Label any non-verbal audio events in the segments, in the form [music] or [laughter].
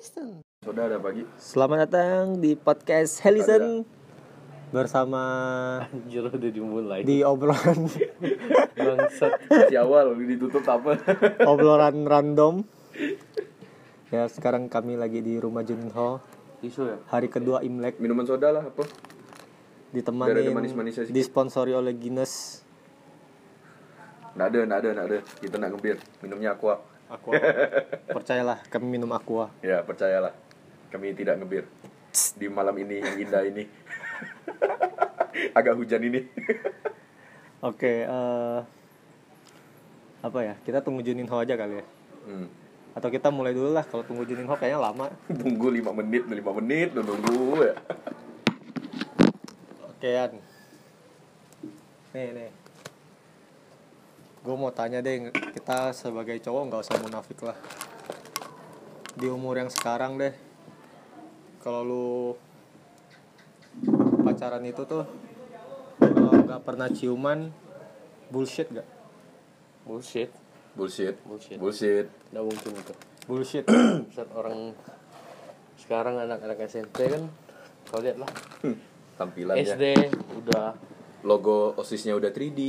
Helison. Saudara pagi. Selamat datang di podcast Helison bersama Anjir udah dimulai di obrolan [laughs] Bangsat Di awal ditutup apa? obrolan random. Ya sekarang kami lagi di rumah Junho Isu ya? hari kedua Imlek Minuman soda lah apa? ditemani sedikit. disponsori oleh Guinness. Nggak ada, nggak ada, nggak ada. Kita nak ngebir. Minumnya aqua. Aqua. [laughs] Percayalah kami minum aqua. Ya percayalah. Kami tidak ngebir. Di malam ini yang indah ini. [laughs] Agak hujan ini. [laughs] Oke, eh, apa ya? Kita tunggu Juninho aja kali ya. Hmm. Atau kita mulai dulu lah kalau tunggu Juninho kayaknya lama. Tunggu 5 menit, 5 menit, nunggu ya. Okean. Nih nih. Gue mau tanya deh, kita sebagai cowok nggak usah munafik lah. Di umur yang sekarang deh, kalau lu pacaran itu tuh nggak pernah ciuman, bullshit gak? Bullshit Bullshit. Bullshit. Bullshit. Nggak mungkin itu Bullshit. [clears throat] Saat orang Sekarang anak-anak SMP kan Kau lihat lah Hmm, Tampilannya. SD udah Logo OSISnya udah 3D.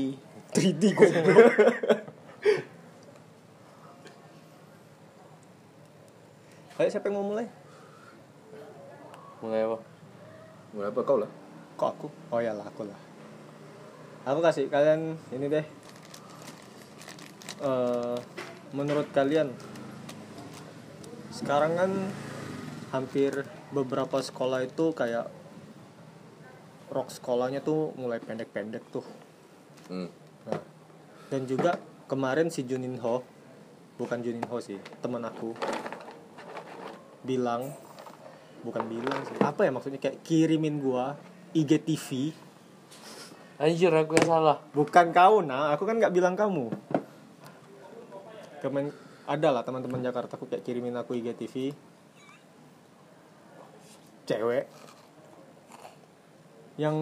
3D goblok. [laughs] Ayo siapa yang mau mulai? Mulai apa? Mulai apa kau lah? Kok aku? Oh ya lah aku lah. Aku kasih kalian ini deh. Eh menurut kalian sekarang kan hampir beberapa sekolah itu kayak rok sekolahnya tuh mulai pendek-pendek tuh. Hmm. Dan juga kemarin si Juninho bukan Juninho sih teman aku bilang bukan bilang sih apa ya maksudnya kayak kirimin gua IGTV Anjir aku yang salah. Bukan kau nah aku kan nggak bilang kamu. Kemen ada lah teman-teman Jakarta aku kayak kirimin aku IGTV cewek. Yang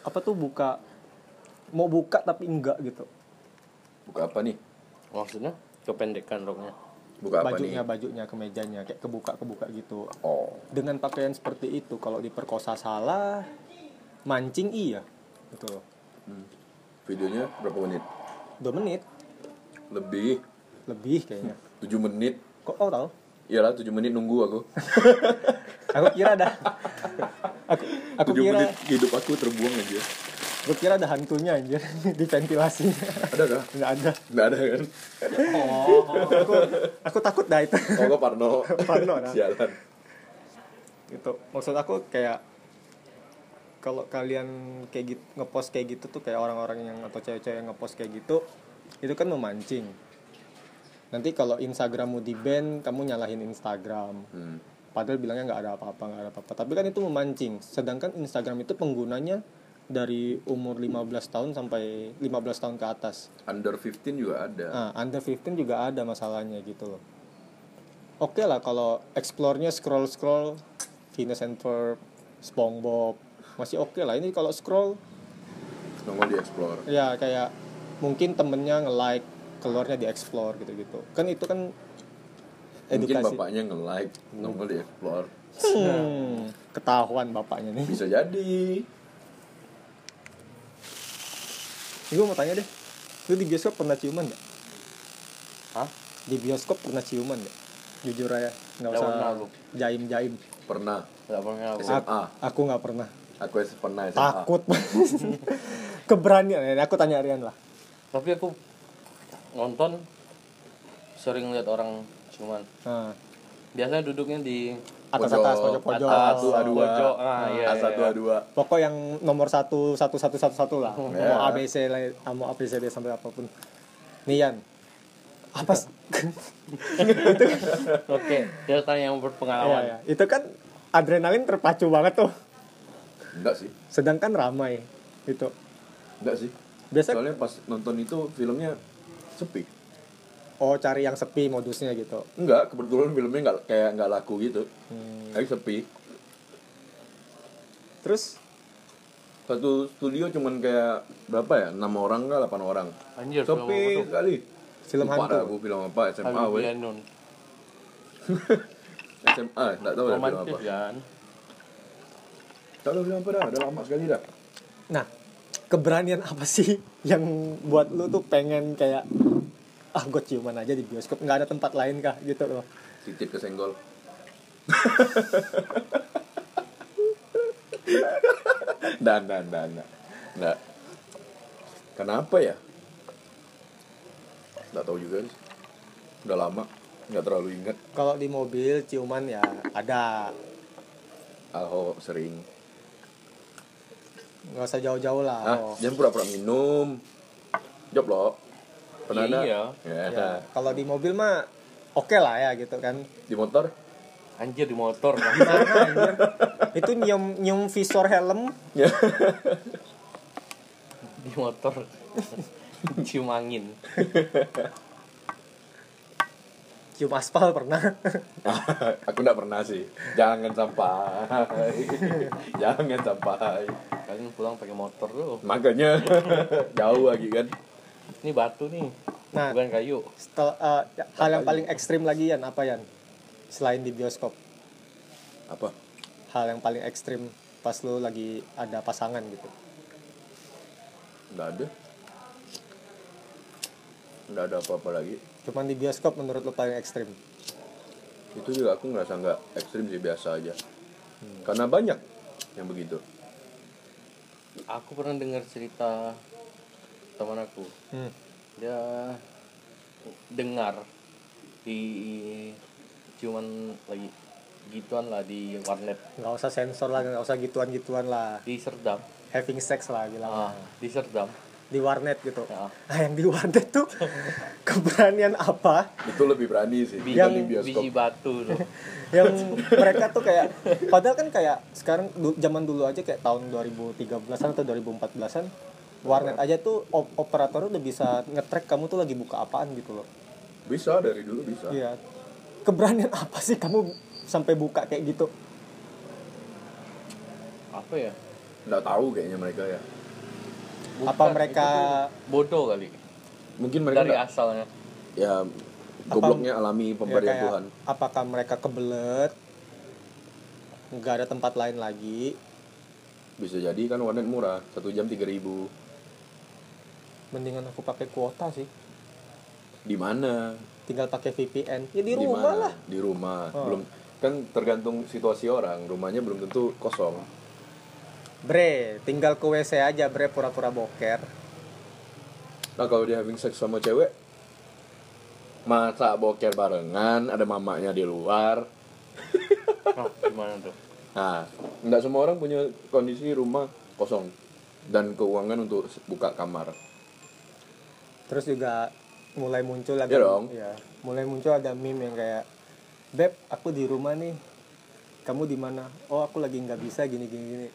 apa tuh buka mau buka tapi enggak gitu Buka apa nih? Maksudnya kependekan roknya Buka apa bajunya nih? bajunya kemejanya kayak kebuka kebuka gitu Oh. dengan pakaian seperti itu kalau diperkosa salah mancing iya gitu loh Hmm. Videonya berapa menit? dua menit Lebih. lebih kayaknya 7 menit. kok kau tahu Iyalah 7 menit nunggu aku. [laughs] aku kira ada [laughs] aku aku 7 kira menit hidup aku terbuang aja. Aku kira ada hantunya anjir [laughs] di ventilasi Ada kah? nggak ada Nggak ada kan? oh aku aku takut dah itu Oh, kok Parno. [laughs] Parno, nah. Sialan. itu maksud aku kayak kalau kalian kayak gitu ngepost kayak gitu tuh kayak orang-orang yang atau cewek-cewek yang ngepost kayak gitu itu kan memancing nanti kalau Instagrammu di ban kamu nyalahin Instagram Hmm. padahal bilangnya nggak ada apa-apa nggak ada apa-apa tapi kan itu memancing sedangkan Instagram itu penggunanya dari umur 15 tahun sampai 15 tahun ke atas Under 15 juga ada. Nah, under 15 juga ada masalahnya gitu loh. Oke lah kalau explore-nya scroll-scroll Venus and Ferb, SpongeBob masih oke lah. Ini kalau scroll Nongol di explore. ya kayak mungkin temennya nge-like keluarnya di explore gitu-gitu. Kan itu kan Mungkin edukasi. bapaknya nge-like nongol di explore. Hmm, ketahuan bapaknya nih. Bisa jadi. Gue mau tanya deh, lu di bioskop pernah ciuman gak? Hah? Di bioskop pernah ciuman gak? Jujur aja, nggak Nggak usah pernah, lu. jaim-jaim. Pernah. Gak pernah aku SMA. Aku, aku nggak pernah. Aku pernah SMA. takut [laughs] keberanian ya aku tanya Rian lah Tapi aku Nonton Sering lihat orang Cuman nah, Biasanya duduknya di atas Pojok, atas pojok pojok atas, Satu, A2. pojok. Ah, iya, A1, iya. A2. pokok yang nomor satu satu satu satu satu lah [laughs] Ya. mau ABC lah mau ABCD sampai apa pun Nian apa s- [laughs] Oke Dia tanya yang berpengalaman Iya, iya. itu kan adrenalin terpacu banget tuh Enggak sih. sedangkan ramai itu Enggak sih. biasa Soalnya pas nonton itu filmnya sepi. Oh cari yang sepi modusnya gitu Enggak, kebetulan filmnya enggak kayak enggak laku gitu. Hmm. Kayak sepi. terus Satu studio cuman kayak berapa ya? 6 orang enggak 8 orang. Anjir Sepi sekali. Film Lupa hantu. aku film apa SMA weh. SMA [laughs] nggak tahu film romantis apa kan tak tahu film apa dah udah lama sekali dah Nah, keberanian apa sih [laughs] yang buat lu tuh pengen kayak ah gue ciuman aja di bioskop. Nggak ada tempat lain kah gitu loh. Titik kesenggol dan [laughs] dan dan dan nggak. Kenapa ya? Nggak tahu juga sih. Udah lama nggak terlalu ingat. Kalau di mobil ciuman ya ada. Alho sering. Nggak usah jauh-jauh lah ah oh. jangan pura-pura minum. Job lo pernah ada? Iya. ya. Ya, kalau di mobil mah oke lah ya gitu kan. Di motor? Anjir di motor. Kan [laughs] Gimana anjir? itu nyium nyium visor helm. Ya [laughs] di motor. [laughs] Cium angin. Cium aspal pernah? Aku nggak pernah sih. Jangan sampai. Jangan sampai. Kalian pulang pakai motor tuh makanya. Jauh lagi kan ini batu nih Nah. bukan kayu. Setel, eh, hal yang paling ekstrim lagi Yan apa Yan? Selain di bioskop. Apa? Hal yang paling ekstrim pas lu lagi ada pasangan gitu. Nggak ada. Nggak ada apa-apa lagi. Cuman di bioskop menurut lu paling ekstrim? Itu juga aku ngerasa nggak ekstrim sih biasa aja. Karena banyak yang begitu. Aku pernah dengar cerita teman aku. Hmm. dia dengar di cuman lagi gituan lah di warnet. Nggak usah sensor lah nggak usah gituan gituan lah. Di Serdam. Having sex lah bilang. Ah, di Serdam. Di warnet gitu. Ya. nah [laughs] yang di warnet tuh [laughs] keberanian apa? Itu lebih berani sih bioskop. biji batu tuh. [laughs] Yang mereka tuh kayak padahal kan kayak sekarang du- zaman dulu aja kayak tahun 2013an atau 2014an warnet aja tuh op- operator udah bisa ngetrack kamu tuh lagi buka apaan gitu loh. Bisa dari dulu bisa. Iya. Keberanian apa sih kamu sampai buka kayak gitu? Apa ya? Nggak tahu kayaknya mereka ya. Apa mereka- bodoh kali. Mungkin mereka dari nggak- asalnya. Ya gobloknya alami Ya, pemberian kayak, Tuhan. apakah mereka kebelet? Nggak ada tempat lain lagi? Bisa jadi kan warnet murah. Satu jam tiga ribu mendingan aku pakai kuota sih. Di mana? Tinggal pakai VPN ya di Di rumah mana? lah. Di rumah. Oh. belum kan tergantung situasi orang. Rumahnya belum tentu kosong. Bre tinggal ke WC aja bre pura-pura boker. Nah kalau dia having sex sama cewek masa boker barengan ada mamanya di luar? [laughs] Oh, gimana tuh? Nah nggak semua orang punya kondisi rumah kosong dan keuangan untuk buka kamar terus juga mulai muncul ada Iya dong. ya, mulai muncul ada meme yang kayak beb aku di rumah nih. Kamu di mana? Oh aku lagi nggak bisa gini gini gini.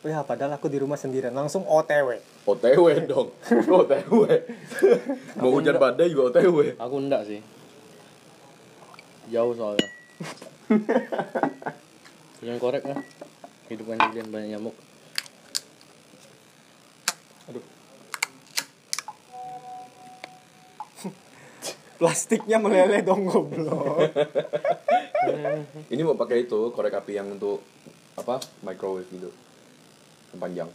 Oh ya padahal aku di rumah sendirian. Langsung OTW OTW [laughs] dong. OTW mau hujan badai juga OTW aku enggak sih. Jauh soalnya. [laughs] Yang korek lah. Hidupan kalian banyak nyamuk. Aduh plastiknya meleleh dong goblok. [laughs] Ini mau pakai itu korek api yang untuk apa microwave gitu. Yang panjang.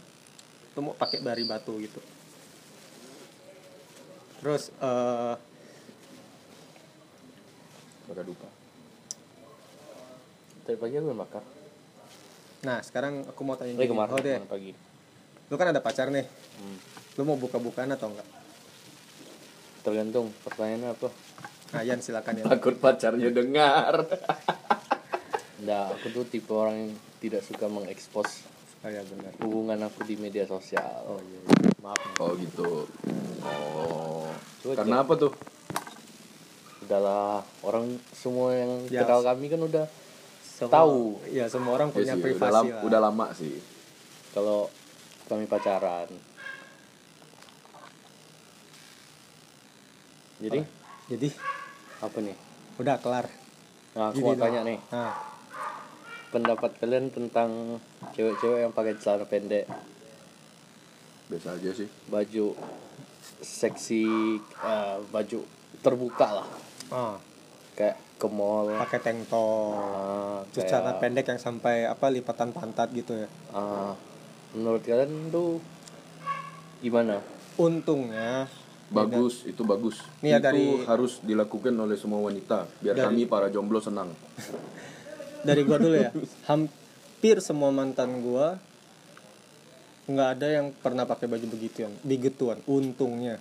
Lu mau pakai bari batu gitu. Terus eh pakai dupa tadi pagi aku makan. nah sekarang aku mau tanya gini. kemarin oh deh. pagi. Lu kan ada pacar nih. Hmm. lu mau buka-bukaan atau enggak tergantung pertanyaannya apa. Nah Yan silakan ya takut pacarnya dengar. Nggak, aku tuh tipe orang yang tidak suka mengekspos oh ya benar. hubungan aku di media sosial. Oh iya, iya. maaf. Oh gitu. Oh. Coba karena apa tuh? Udahlah orang semua yang Ya. kenal kami kan udah Semua- Tahu. ya semua orang Ya punya sih, udah, privasi lam- lah. udah lama sih. Kalau kami pacaran jadi? Jadi apa nih? Udah kelar. Nah aku mau tanya nih. Nah. Pendapat kalian tentang cewek-cewek yang pakai celana pendek? Biasa aja sih. Baju seksi eh, baju terbuka lah. Ah. Kayak ke mall. Pakai tank top. Ah, terus kayak- celana pendek yang sampai apa lipatan pantat gitu ya? Ah, menurut kalian tuh gimana? Untungnya bagus itu bagus. Nih ya, itu dari- harus dilakukan oleh semua wanita biar Dari- kami para jomblo senang. [laughs] Dari gua dulu ya hampir semua mantan gua nggak ada yang pernah pakai baju begituan begituan untungnya.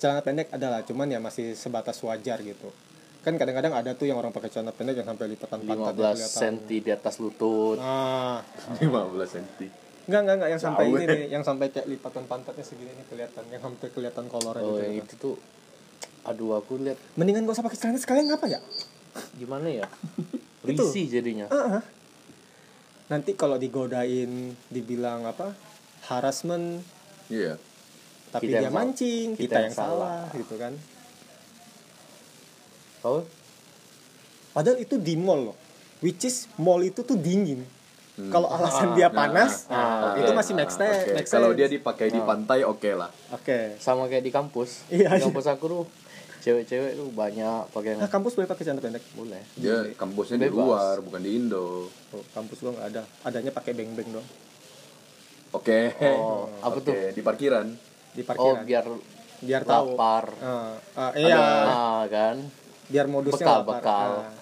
Celana pendek adalah cuman ya masih sebatas wajar gitu. Kan kadang-kadang ada tuh yang orang pakai celana pendek yang sampai lipatan pantat 15 cm di atas lutut. Ah 15 cm Enggak, enggak, enggak, yang sampai ini nih, yang sampai kayak lipatan pantatnya segini nih kelihatan, yang sampai kelihatan kolornya oh gitu. yang itu tuh aduh aku lihat Mendingan gak usah pakai celana sekalian ngapa ya? gimana ya [laughs] risih jadinya Ah, ah. Nanti kalau digodain, dibilang apa? Harassment, iya tapi Kita dia yang mancing, kita, Kita yang, yang salah. salah. gitu kan. oh Padahal itu di mall loh. Which is mall itu tuh dingin. Kalau alasan dia panas, Ah, itu oke. masih make sense. Make kalau dia dipakai di pantai oke lah Oke. sama kayak di kampus Iya, di kampus aku tuh cewek-cewek tuh banyak pakai Nah, kampus boleh pakai celana pendek? boleh dia kampusnya di Bebas. luar bukan di Indo Oh, kampus gua nggak ada. Adanya pakai beng-beng dong. oke Oh, apa Oke, tuh? di parkiran Di oh parkiran. biar biar tahu. lapar Ah, ah, iya. ah kan biar modusnya Bekal, lapar. bekal. Nah,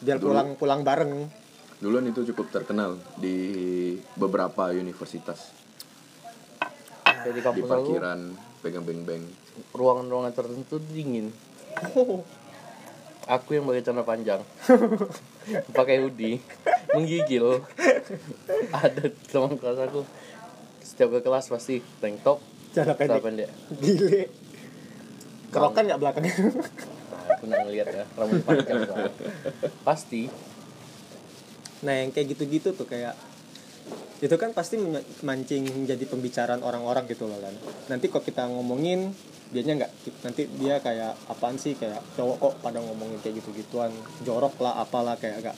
biar pulang pulang bareng duluan itu cukup terkenal di beberapa universitas. Kayak di parkiran pegang beng-beng ruangan-ruangan tertentu dingin. [laughs] Aku yang pakai celana panjang. [laughs] Pakai hoodie. Menggigil. Ada teman kelas aku. Setiap ke kelas pasti tank top cara celana pendek. pendek. Gile. Kerokan nggak belakangnya nah, aku nggak ngeliat ya. Rambut panjang [laughs] pasti nah yang kayak gitu-gitu tuh kayak itu kan pasti mancing jadi pembicaraan orang-orang gitu loh kan nanti kok kita ngomongin dianya nggak nanti dia kayak apaan sih? Kayak cowok kok pada ngomongin kayak gitu-gituan jorok lah apalah kayak agak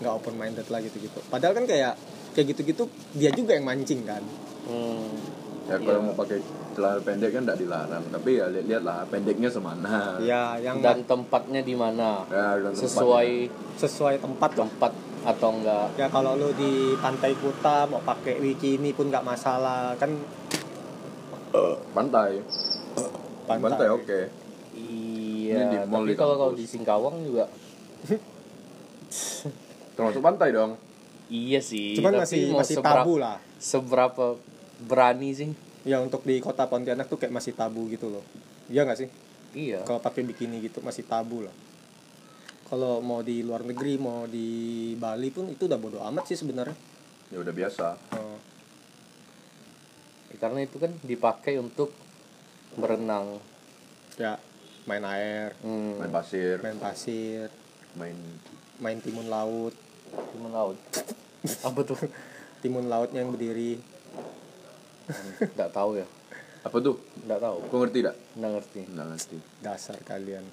nggak open minded lah gitu-gitu. Padahal kan kayak kayak gitu-gitu dia juga yang mancing kan. Hmm, ya kalau mau pakai celana pendek kan tidak dilarang tapi ya lihat-lihat lah pendeknya semana. Ya yang dan tempatnya di mana? Ya, dan sesuai sesuai tempat lah. Tempat atau enggak? Ya kalau lu di pantai Kuta mau pakai bikini pun nggak masalah. Kan tempatnya. pantai. Pantai, pantai oke. Iya Ini di mall tapi kalau kalau di Singkawang juga. Termasuk pantai dong. Iya sih cuman tapi masih masih seberapa- tabu lah. seberapa berani sih. Ya untuk di kota Pontianak tuh kayak masih tabu gitu loh. Iya nggak sih? Iya. Kalau pakai bikini gitu masih tabu lah kalau mau di luar negeri mau di Bali pun itu udah bodo amat sih sebenarnya. Ya udah biasa. Oh, Ya, karena itu kan dipakai untuk berenang. Ya. Main air. Hmm, main pasir. Main pasir. Main main timun laut. Timun laut? [laughs] Apa tuh? Timun lautnya yang berdiri. Nggak tahu ya. [laughs] Apa tuh? Nggak tahu. Kau ngerti tidak nggak ngerti. Nggak ngerti. Dasar kalian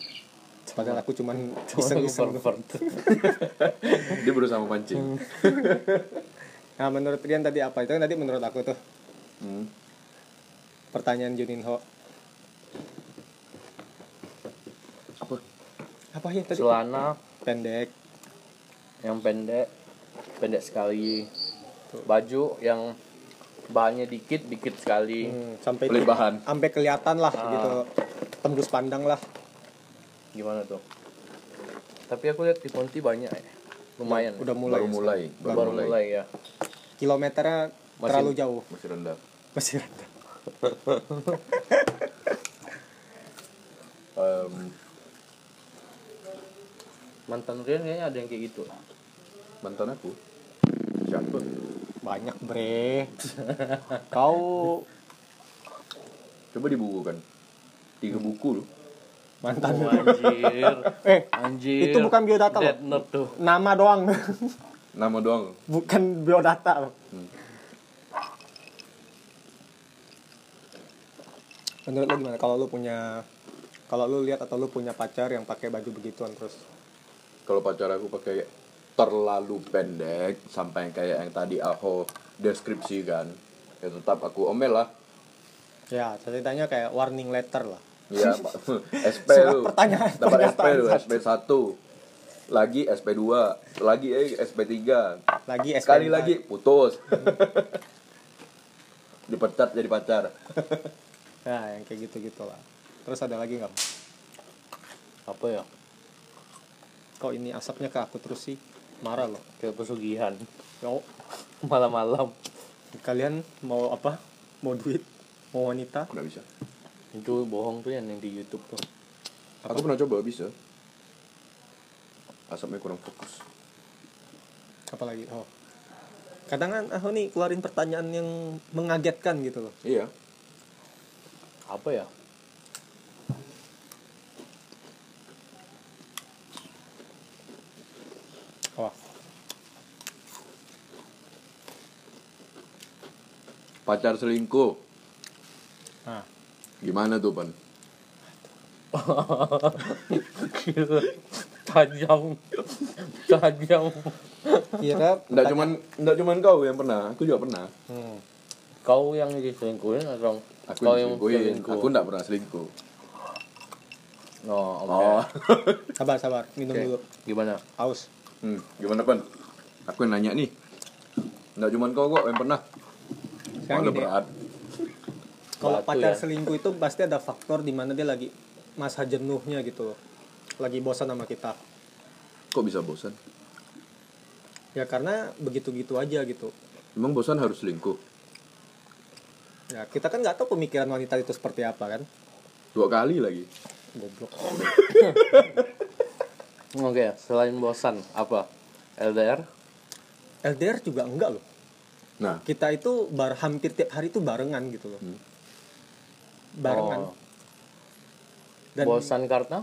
padahal aku cuman Cuma [laughs] iseng-iseng [laughs] dia berusaha memancing. [laughs] Nah menurut Rian tadi apa? Itu kan tadi menurut aku tuh. Hmm. pertanyaan Juninho apa? Apa ya tadi? Celana. Pendek. Yang pendek. Pendek sekali. Baju yang bahannya dikit dikit sekali. Hmm, sampai Pelit bahan. sampai kelihatan lah Ah. gitu. Tembus pandang lah gimana tuh? Tapi aku lihat di Ponti banyak ya. Lumayan udah mulai baru mulai baru, baru mulai. mulai ya. Kilometernya Masih- terlalu jauh. masih rendah. Masih rendah. [laughs] Em, mantan Rian kayaknya ada yang kayak gitu. Mantan aku? Siapa? Banyak bre. Kau. Coba dibukukan tiga buku loh mantan. Oh, anjir. [laughs] Eh anjir. Itu bukan biodata Death loh. Note tuh. Nama doang. Nama doang. Bukan biodata loh Hmm. menurut lu gimana? Kalau lu punya kalau lu lihat atau lu punya pacar yang pakai baju begituan terus? Kalau pacar aku pakai terlalu pendek sampai kayak yang tadi aku deskripsikan ya tetap aku omel lah. Ya ceritanya kayak warning letter lah Iya. [laughs] SP lu. pertanyaan- Dapat SP lu. SP 1. lagi SP2 lagi eh SP3 lagi SKM sekali lagi putus. [laughs] Dipecat jadi pacar. Ya [laughs] yang kayak gitu gitulah terus ada lagi nggak apa ya? Kok ini asapnya ke aku terus sih? Marah loh. Kayak pesugihan. Yo, malam-malam. Kalian mau apa? Mau duit? Mau wanita? Nggak bisa itu bohong tuh yang yang di YouTube tuh. Aku pernah coba bisa. Asapnya kurang fokus. Apalagi oh. Kadang kan aku nih keluarin pertanyaan yang mengagetkan gitu loh. Iya. Apa ya? Wah. Pacar selingkuh. Nah gimana tuh pan? Gila. [laughs] tajam. Tajam. Kira nggak cuman nggak cuman kau yang pernah aku juga pernah. Hmm. kau yang diselingkuhin atau aku kau yang diselingkuhin. selingkuh? Aku nggak pernah selingkuh. Oh, oke. oh. [laughs] Sabar sabar. Minum Oke. dulu. Gimana? Aus. Hmm, gimana pan? Aku yang nanya nih. Nggak cuman kau kok yang pernah. Sekarang gini, berat kalau pacar ya. selingkuh itu pasti ada faktor di mana dia lagi masa jenuhnya gitu loh. Lagi bosan sama kita. Kok bisa bosan? Ya karena begitu gitu aja gitu. Emang bosan harus selingkuh? Ya kita kan nggak tahu pemikiran wanita itu seperti apa kan? Dua kali lagi. Goblok. [laughs] Oke selain bosan apa? LDR LDR juga enggak loh. Nah. Kita itu bar hampir tiap hari itu barengan gitu loh barengan. Oh. dan bosan karena?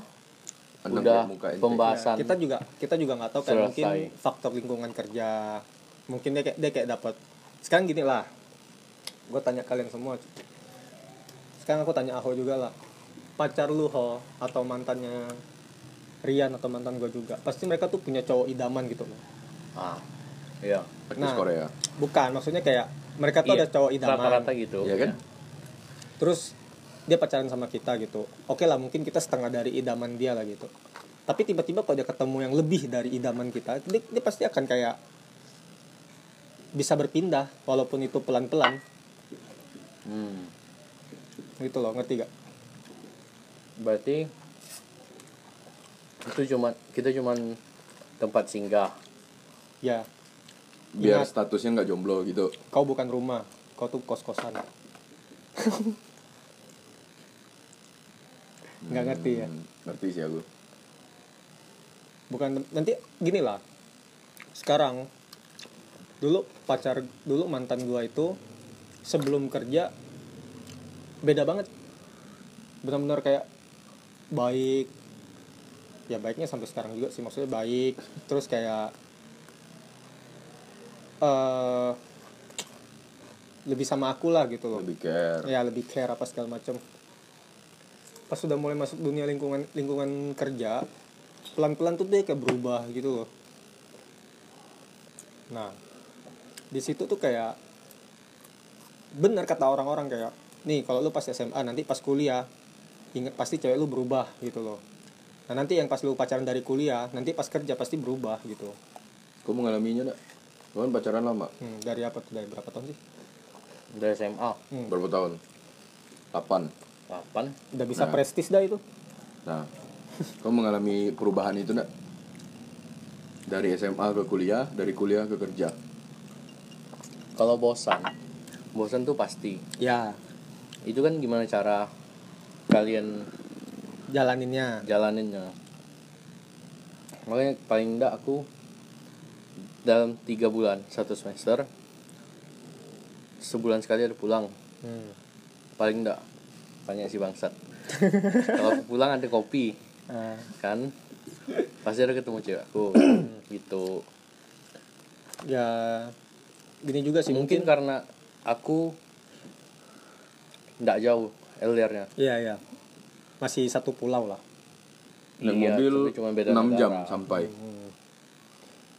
Anak udah pembahasan kita juga kita juga nggak tahu kan Selesai. mungkin faktor lingkungan kerja mungkin dia kayak dia kayak dapat sekarang gini lah gue tanya kalian semua. Sekarang aku tanya Aho juga lah. Pacar lu ho atau mantannya Rian atau mantan gue juga pasti mereka tuh punya cowok idaman gitu loh. Ah iya. Nah. Korea. bukan maksudnya kayak mereka tuh Iya, ada cowok idaman. rata-rata gitu. Iya kan? terus dia pacaran sama kita gitu. Oke lah mungkin kita setengah dari idaman dia lah gitu. Tapi tiba-tiba kalau dia ketemu yang lebih dari idaman kita dia, dia pasti akan kayak bisa berpindah walaupun itu pelan-pelan. Hmm. gitu loh ngerti gak berarti itu cuma kita cuman tempat singgah. Ya. Biar Ingat. statusnya nggak jomblo gitu. Kau bukan rumah kau tuh kos-kosan [laughs] nggak ngerti ya. Hmm, ngerti sih aku. Bukan nanti gini lah. Sekarang dulu pacar dulu mantan gua itu sebelum kerja beda banget. Benar-benar kayak baik. Ya baiknya sampai sekarang juga sih maksudnya baik. Terus kayak eh lebih sama aku lah gitu loh. Lebih care. Ya lebih care apa segala macam pas sudah mulai masuk dunia lingkungan lingkungan kerja pelan pelan tuh dia kayak berubah gitu loh. Nah di situ tuh kayak benar kata orang-orang kayak nih kalau lu pas SMA nanti pas kuliah ingat pasti cewek lu berubah gitu loh. Nah nanti yang pas lu pacaran dari kuliah nanti pas kerja pasti berubah gitu. Kau mengalaminya kau kan pacaran lama. Hmm, dari apa tuh? Dari berapa tahun sih? Dari SMA Hmm, berapa tahun? 8 kapan udah bisa Nah. prestis dah itu. Nah kau mengalami perubahan itu enggak dari SMA ke kuliah dari kuliah ke kerja? Kalau bosan bosan tuh pasti. Ya. Itu kan gimana cara kalian jalaninnya. jalaninnya? Makanya paling enggak aku dalam tiga bulan satu semester sebulan sekali ada pulang. Hmm. paling enggak banyak si bangsat. Kalau aku pulang ada kopi. Ah. kan? Pasti ada ketemu cewek aku. Gitu. Ya gini juga sih mungkin mungkin, karena aku nggak jauh LDR-nya iya iya. Masih satu pulau lah. Naik Iya, mobil cuma beda 6 jam negara. sampai.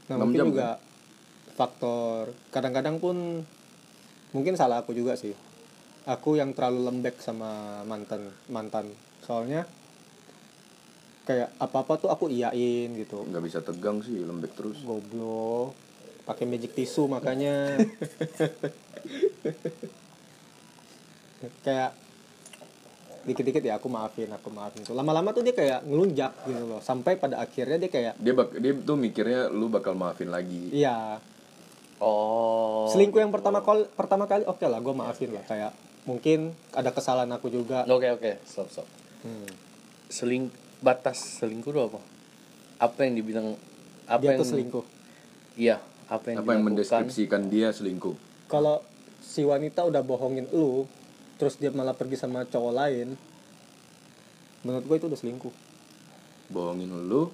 Nah Enam mungkin jam, juga faktor kadang-kadang pun mungkin salah aku juga sih aku yang terlalu lembek sama mantan mantan. Soalnya kayak apa apa tuh aku iyain gitu. Nggak bisa tegang sih lembek terus. Goblok. Pakai magic tisu makanya. [laughs] Kayak dikit-dikit ya aku maafin aku maafin tuh. Lama-lama tuh dia kayak ngelunjak gitu loh. Sampai pada akhirnya dia kayak dia bak dia tuh mikirnya lu bakal maafin lagi. Iya. Oh. Selingkuh yang pertama kali pertama kali oke lah gue maafin lah. Kayak mungkin ada kesalahan aku juga. Oke oke. Stop stop. Hmm. seling batas selingkuh itu apa? Apa yang dibilang apa dia yang tuh selingkuh. Iya apa yang apa yang mendeskripsikan dia selingkuh? Kalau si wanita udah bohongin lu terus dia malah pergi sama cowok lain menurut gue itu udah selingkuh. Bohongin lu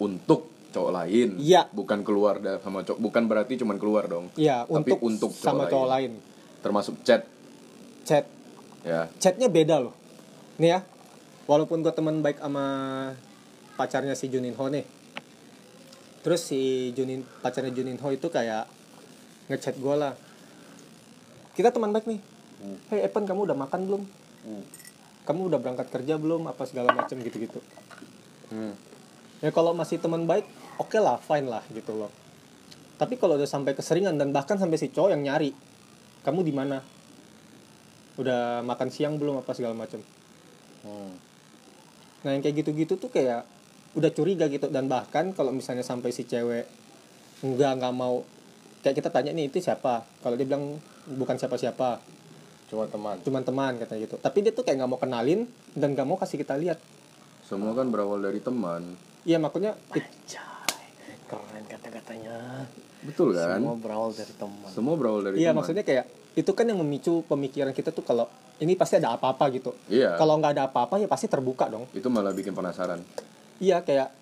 untuk cowok lain? Iya. bukan keluar da- sama cowok bukan berarti cuman keluar dong. Iya, Tapi untuk, untuk cowok sama cowok lain. lain. termasuk chat Chat, ya chatnya beda loh. Nih ya, walaupun gue teman baik sama pacarnya si Juninho nih. Terus si Junin pacarnya Juninho itu kayak ngechat gue lah. Kita teman baik nih. Hey Evan, kamu udah makan belum? Kamu udah berangkat kerja belum? Apa segala macam gitu-gitu. Hmm. Ya kalau masih teman baik, oke lah, fine lah gitu loh. Tapi kalau udah sampai keseringan dan bahkan sampai si cowok yang nyari, kamu di mana? Udah makan siang belum apa segala macam. Hmm. Nah yang kayak gitu-gitu tuh kayak udah curiga gitu. Dan bahkan kalau misalnya sampai si cewek enggak nggak mau kayak kita tanya nih itu siapa? Kalau dia bilang bukan siapa-siapa. Cuma teman. Cuman teman katanya gitu. Tapi dia tuh kayak nggak mau kenalin dan nggak mau kasih kita lihat. Semua kan berawal dari teman. Iya makanya Cai, keren kata-katanya. Betul kan? Semua berawal dari teman. Semua berawal dari iya teman. maksudnya kayak itu kan yang memicu pemikiran kita tuh kalau ini pasti ada apa-apa gitu. Iya. Kalau nggak ada apa-apa ya pasti terbuka dong. Itu malah bikin penasaran. Iya kayak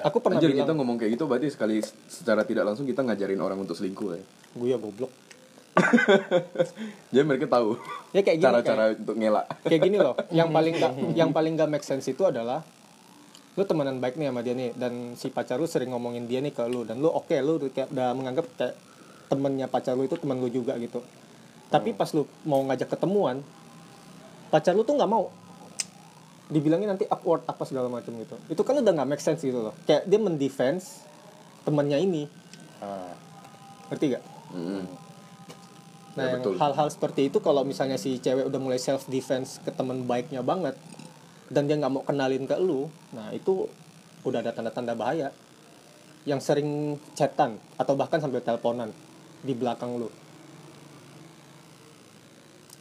aku pernah Anjir bilang kita ngomong kayak gitu berarti sekali secara tidak langsung kita ngajarin orang untuk selingkuh ya? Gue ya goblok. [laughs] Jadi mereka tahu ya kayak gini kayak, cara-cara untuk ngelak. kayak gini loh. Yang paling gak [laughs] yang paling gak make sense itu adalah lu temenan baik nih sama dia nih dan si pacar lu sering ngomongin dia nih ke lu dan lu oke lu udah kayak udah menganggap kayak temennya pacar lu itu teman lu juga gitu tapi pas lu mau ngajak ketemuan pacar lu tuh nggak mau. Dibilangin nanti awkward apa segala macam gitu. Itu kan udah nggak make sense gitu loh. Kayak dia mendefense temennya ini. Ah, ngerti gak Mm-mm. Nah, Ya, yang hal-hal seperti itu kalau misalnya si cewek udah mulai self defense ke teman baiknya banget dan dia nggak mau kenalin ke lu, nah itu udah ada tanda-tanda bahaya. Yang sering chatan atau bahkan sambil teleponan di belakang lu.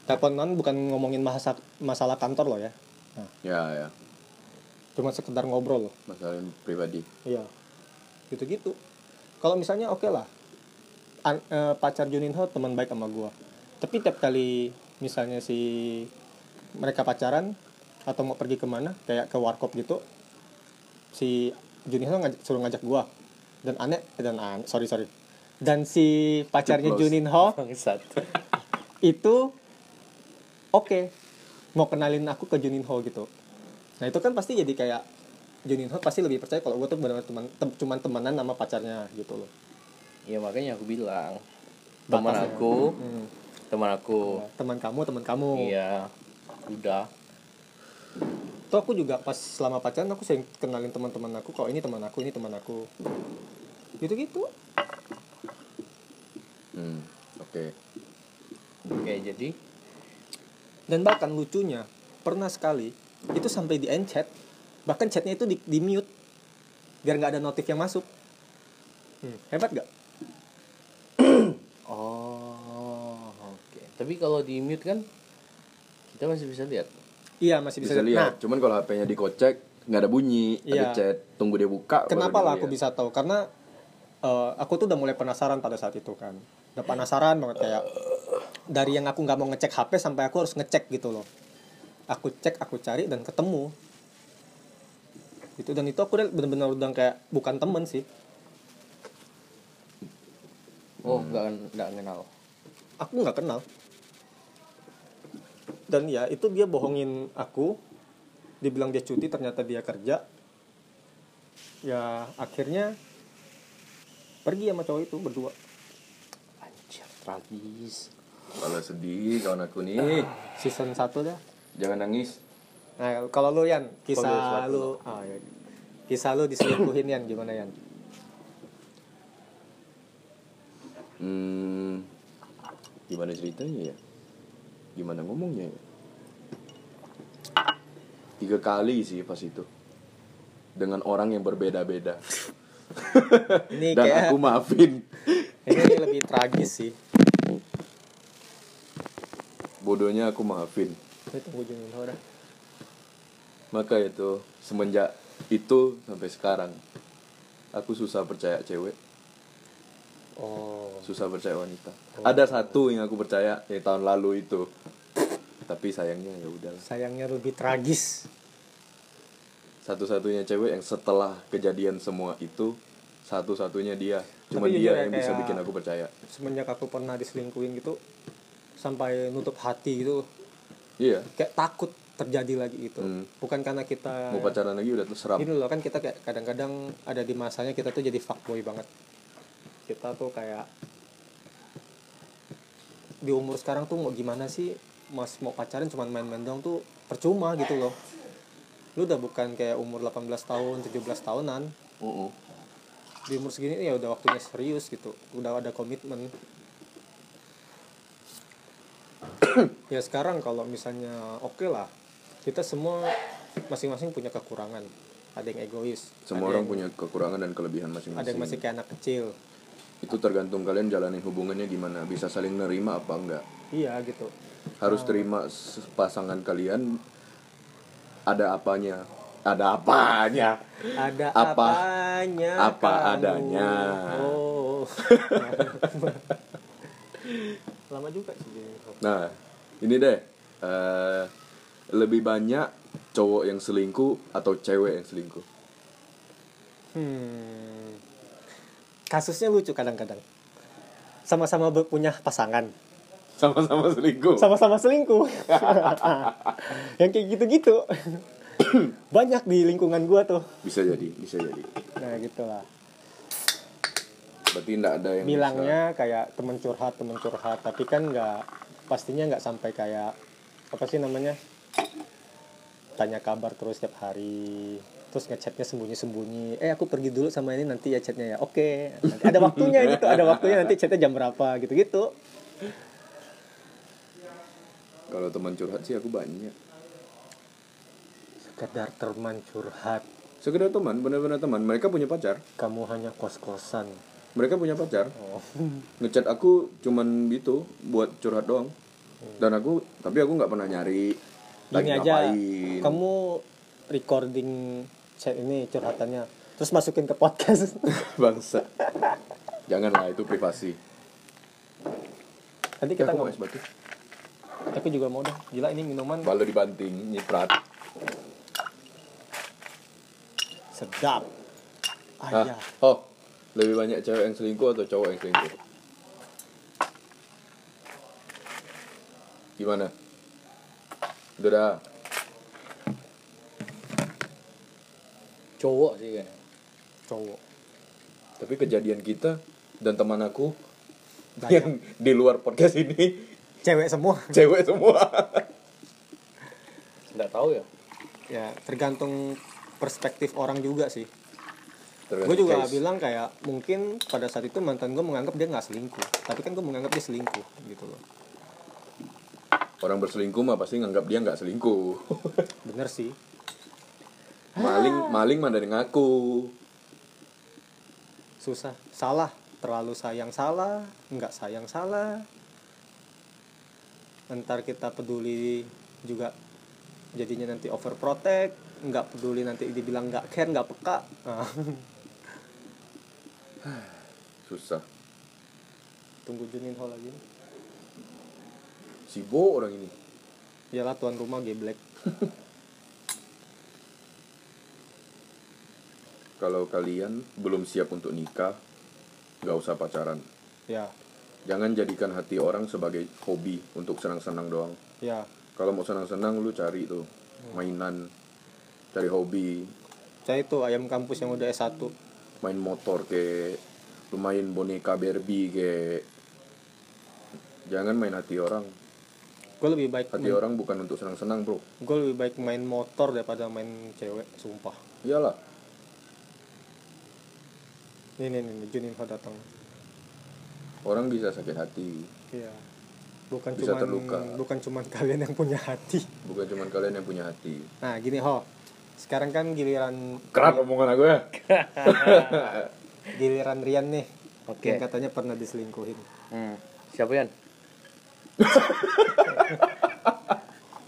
Teleponan bukan ngomongin masa, masalah kantor loh ya. ya ya Cuma sekedar ngobrol loh. masalah pribadi Iya. Gitu-gitu. Kalau misalnya oke lah. An- eh, pacar Juninho teman baik sama gua. Tapi tiap kali misalnya si mereka pacaran atau mau pergi ke mana kayak ke warkop gitu si Juninho ngajak, suruh ngajak gua dan aneh dan an sorry sorry dan si pacarnya. Juninho [laughs] itu oke. Mau kenalin aku ke Juninho gitu. Nah itu kan pasti jadi kayak Juninho pasti lebih percaya kalau gue tuh benar teman tem- cuman temenan sama pacarnya gitu loh. Ya makanya aku bilang teman aku Hmm. teman aku. Teman kamu teman kamu. Iya udah. Tuh aku juga pas selama pacaran aku sering kenalin teman-teman aku kalau ini teman aku ini teman aku. Gitu gitu hmm. oke. Oke jadi dan bahkan lucunya pernah sekali itu sampai di end chat bahkan chatnya itu di, di mute biar nggak ada notif yang masuk. Hmm, hebat gak oh oke. Tapi kalau di mute kan kita masih bisa lihat. Iya masih bisa, bisa nah lihat. Cuman kalau HP-nya dikocek nggak ada bunyi Iya. ada chat tunggu dia buka kenapa lah aku lihat. bisa tahu? Karena eh, aku tuh udah mulai penasaran pada saat itu kan. Udah penasaran banget kayak dari yang aku nggak mau ngecek HP sampai aku harus ngecek gitu loh. Aku cek aku cari dan ketemu. Itu dan itu aku udah bener-bener udah kayak bukan temen sih. Oh nggak nggak kenal. Aku nggak kenal. Dan ya itu dia bohongin aku. Dibilang dia cuti ternyata dia kerja. Ya akhirnya pergi sama cowok itu berdua. Anjir tragis kalau sedih kawan aku nih season 1 dah jangan nangis Nah, kalau lu Yan, kisah lu ah, ya. Kisah lu diselingkuhin Yan gimana Yan? Hmm, gimana ceritanya ya? Gimana ngomongnya ya? Tiga kali sih pas itu Dengan orang yang berbeda-beda Ini [laughs] Dan kayak aku maafin [laughs] ini lebih tragis sih. Bodohnya aku maafin. Maka itu Semenjak itu sampai sekarang Aku susah percaya cewek. Oh, Susah percaya wanita. Ada satu yang aku percaya Yang tahun lalu itu. Tapi sayangnya ya udahlah. Sayangnya lebih tragis. satu-satunya cewek yang setelah kejadian semua itu satu-satunya dia. Cuma dia ya, yang bisa bikin aku percaya. Semenjak aku pernah diselingkuhin gitu sampai nutup hati gitu iya kayak takut terjadi lagi itu. Hmm. Bukan karena kita mau pacaran lagi udah tuh seram Gini loh kan kita kayak kadang-kadang ada di masanya kita tuh jadi fuckboy banget. Kita tuh kayak di umur sekarang tuh mau gimana sih mas mau pacaran cuman main-main doang tuh percuma gitu loh. Lu udah bukan kayak umur 18 tahun, 17 tahunan. Uh-uh. Di umur segini ya udah waktunya serius gitu. Udah ada komitmen. [clears throat] ya sekarang kalau misalnya oke lah. Kita semua masing-masing punya kekurangan. Ada yang egois. semua orang yang- punya kekurangan dan kelebihan ada yang masing-masing masih kayak anak kecil itu tergantung kalian jalanin hubungannya gimana bisa saling nerima apa enggak iya gitu harus terima s- pasangan kalian ada apanya ada apanya ada Apa- apanya apa kamu. adanya. oh [laughs] lama juga sih. Nah ini deh eh, lebih banyak cowok yang selingkuh atau cewek yang selingkuh? Hmm kasusnya lucu kadang-kadang. Sama-sama punya pasangan. Sama-sama selingkuh? Sama-sama selingkuh. [laughs] Yang kayak gitu-gitu. [coughs] Banyak di lingkungan gua tuh. Bisa jadi bisa jadi. Nah gitulah. Berarti tidak ada yang bilangnya kayak temen curhat temen curhat tapi kan nggak pastinya nggak sampai kayak apa sih namanya tanya kabar terus setiap hari terus ngechatnya sembunyi-sembunyi. Eh aku pergi dulu sama ini nanti ya chatnya ya. Oke. Nanti ada waktunya gitu ada waktunya nanti chatnya jam berapa gitu-gitu. Bisa. kalau teman curhat sih aku banyak. Sekedar teman curhat. Sekedar teman benar-benar teman. Mereka punya pacar. Kamu hanya kos-kosan mereka punya pacar. Oh. [laughs] ngechat aku cuman gitu buat curhat doang. Dan aku tapi aku nggak pernah nyari lagi gini aja ngapain. kamu recording chat ini curhatannya terus masukin ke podcast. [laughs] Bangsa. Janganlah itu privasi. Nanti kita mau ngomong. batu. Tapi juga mau dah gila ini minuman. Balu dibanting nyiprat. Sedap. Hah? aja oh lebih banyak cewek yang selingkuh atau cowok yang selingkuh? Gimana? Udah dah cowok sih kayaknya. Cowok. Tapi kejadian kita dan teman aku Banyak. yang di luar podcast ini cewek semua. [laughs] Cewek semua. Nggak tahu ya. Ya tergantung perspektif orang juga sih gue juga case. bilang kayak mungkin pada saat itu mantan gue menganggap dia nggak selingkuh. Tapi kan gue menganggap dia selingkuh gitu loh. Orang berselingkuh mah pasti nganggap dia nggak selingkuh. [laughs] Bener sih. Maling maling mah dari ngaku. Susah. Salah. Terlalu sayang salah. Nggak sayang salah. Ntar kita peduli juga jadinya nanti overprotect. Nggak peduli nanti dibilang nggak care nggak peka. nah, [laughs] susah. Tunggu Junin Ho lagi sibuk orang ini. Iyalah tuan rumah geblek. [laughs] Kalau kalian belum siap untuk nikah nggak usah pacaran. Ya. Jangan jadikan hati orang sebagai hobi untuk senang-senang doang. Ya. Kalau mau senang-senang lu cari tuh mainan cari hobi. Saya itu ayam kampus yang udah S1 main motor ke lu main boneka Barbie ke. Jangan main hati orang. Gue lebih baik hati orang bukan untuk senang-senang bro. Gue lebih baik main motor daripada main cewek sumpah. Iyalah. Ini nih nih Juninho datang. Orang bisa sakit hati. Iya. Bukan Bisa cuman terluka. bukan cuman [laughs] kalian yang punya hati. Bukan cuma kalian yang punya hati. Nah gini ho sekarang kan giliran kerat omongan aku ya [laughs] giliran Rian nih Oke. yang katanya pernah diselingkuhin Hmm. Siapa Yan? [laughs]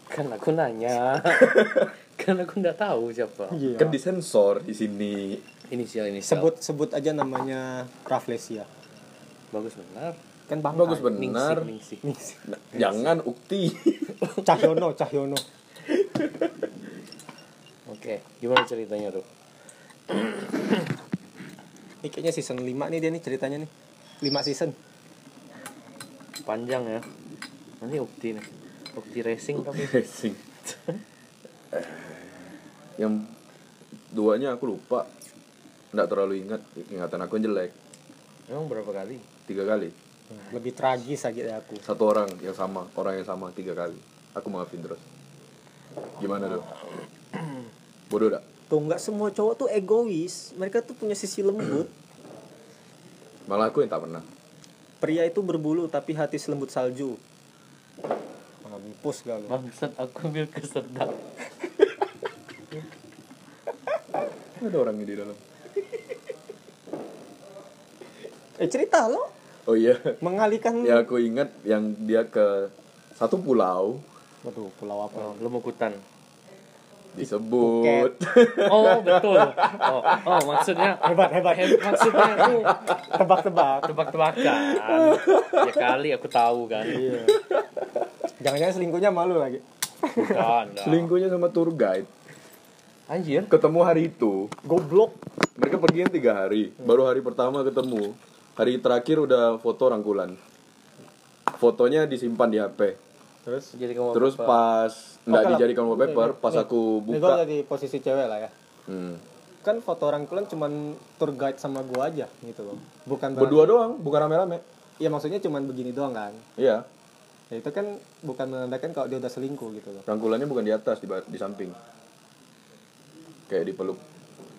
kan aku nanya. [laughs] kan aku nggak tahu siapa. iya kan disensor di sini Inisial inisial. sebut sebut aja namanya Rafflesia Bagus benar. kan bangga bagus benar Ningsih, ningsih. Nah, jangan ukti Cahyono Cahyono Oke, gimana ceritanya tuh? [coughs] ini kayaknya season 5 nih dia nih ceritanya nih. 5 season. Panjang ya. Nanti ukti nih. Ukti racing tapi. racing. Yang duanya aku lupa. Nggak terlalu ingat. Ingatan aku yang jelek. Emang berapa kali? tiga kali. Lebih tragis lagi dari aku. Satu orang yang sama orang yang sama tiga kali. Aku maafin terus. Gimana tuh bodoh dak tuh nggak semua cowok tuh egois. Mereka tuh punya sisi lembut. [clears throat] Malah aku yang tak pernah. Pria itu berbulu tapi hati selembut salju. Mampus gak lu Bangsat aku ambil kesedap. [laughs] ada orangnya di dalam. [laughs] Eh cerita lo. Oh iya. Mengalihkan ya aku ingat yang dia ke satu pulau. Waduh pulau apa? Oh, lemukutan. Disebut. Oh, betul. Oh, oh maksudnya hebat hebat. Hem- maksudnya aku tebak-tebak. tebak-tebakan. Ya kali aku tahu kan. iya. Jangan-jangan selingkuhnya malu lagi. Bukan. selingkuhnya sama tour guide. Anjir. ketemu hari itu. Goblok. Mereka pergi yang tiga hari. Baru hari pertama ketemu. Hari terakhir udah foto rangkulan. Fotonya disimpan di HP terus? Jadi kamu terus apa? pas nggak kalau- dijadikan wallpaper pas Nih, aku gue buka di posisi cewek lah ya. Hmm. kan foto rangkulan cuman tour guide sama gua aja gitu loh. Bukan berarti- berdua doang. Bukan rame-rame. Iya maksudnya cuman begini doang kan? Iya. Ya itu kan bukan menandakan kalau dia udah selingkuh gitu loh. Rangkulannya bukan di atas di, di samping. Kayak dipeluk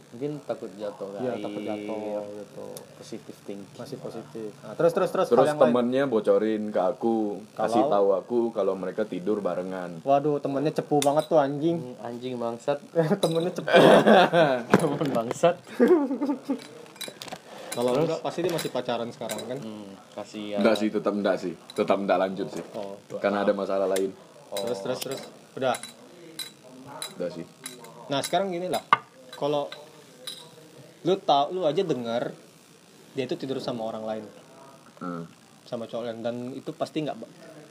mungkin takut jatuh iya guys. takut jatuh gitu. Positif thinking. masih positif. Nah, terus terus terus terus temannya bocorin ke aku kasih Kalau? tahu aku kalau mereka tidur barengan. Waduh temennya cepu banget tuh anjing. Hmm, Anjing bangsat. [laughs] temennya cepu. Temen bangsat. kalau enggak pasti dia masih pacaran sekarang kan? Hmm, kasihan. enggak sih tetap enggak sih. Tetap enggak lanjut sih. Oh. Karena ada masalah lain. Terus terus terus. Udah. Enggak sih. Nah sekarang gini lah. Kalau lu tau lu aja dengar dia itu tidur sama orang lain. Hmm. sama cowok lain. Dan itu pasti nggak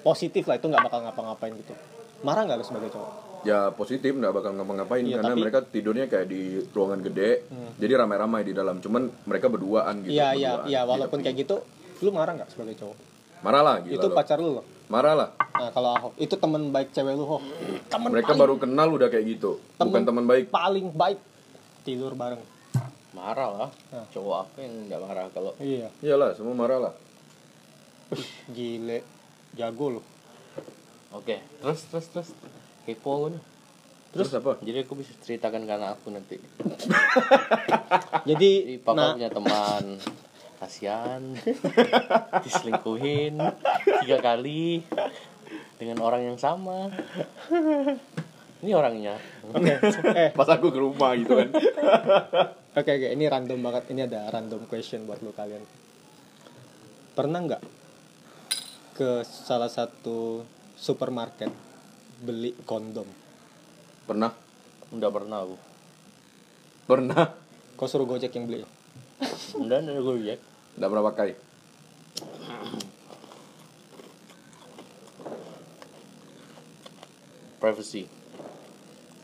positif lah itu nggak bakal ngapa-ngapain gitu. Marah nggak lu sebagai cowok? Ya positif nggak bakal ngapa-ngapain. Iya, karena tapi- mereka tidurnya kayak di ruangan gede jadi ramai-ramai di dalam. Cuman mereka berduaan gitu iya iya iya di walaupun tepi. kayak gitu lu marah nggak sebagai cowok? Marah lah gila itu lo. pacar lu loh. Marah lah. Nah kalau Ahok itu teman baik cewek lu Ho teman mereka paling, baru kenal udah kayak gitu. Bukan teman baik. paling baik tidur bareng Marah lah. Nah. Cowok apa yang nggak marah kalau iya iyalah semua marah lah gile jago lu Oke, terus terus terus kepo aku nih. terus apa Jadi aku bisa ceritakan karena aku nanti. [laughs] jadi Jadi papa nah punya teman kasihan [laughs] diselingkuhin tiga kali dengan orang yang sama. [laughs] Ini orangnya. eh pas aku ke rumah gitu kan Oke oke ini random banget. Ini ada random question buat lu kalian. Pernah nggak ke salah satu supermarket beli kondom? Pernah? Udah pernah aku. pernah? Kau suruh gojek yang beli? Udah ada gue ya. nggak pernah pakai? Privacy.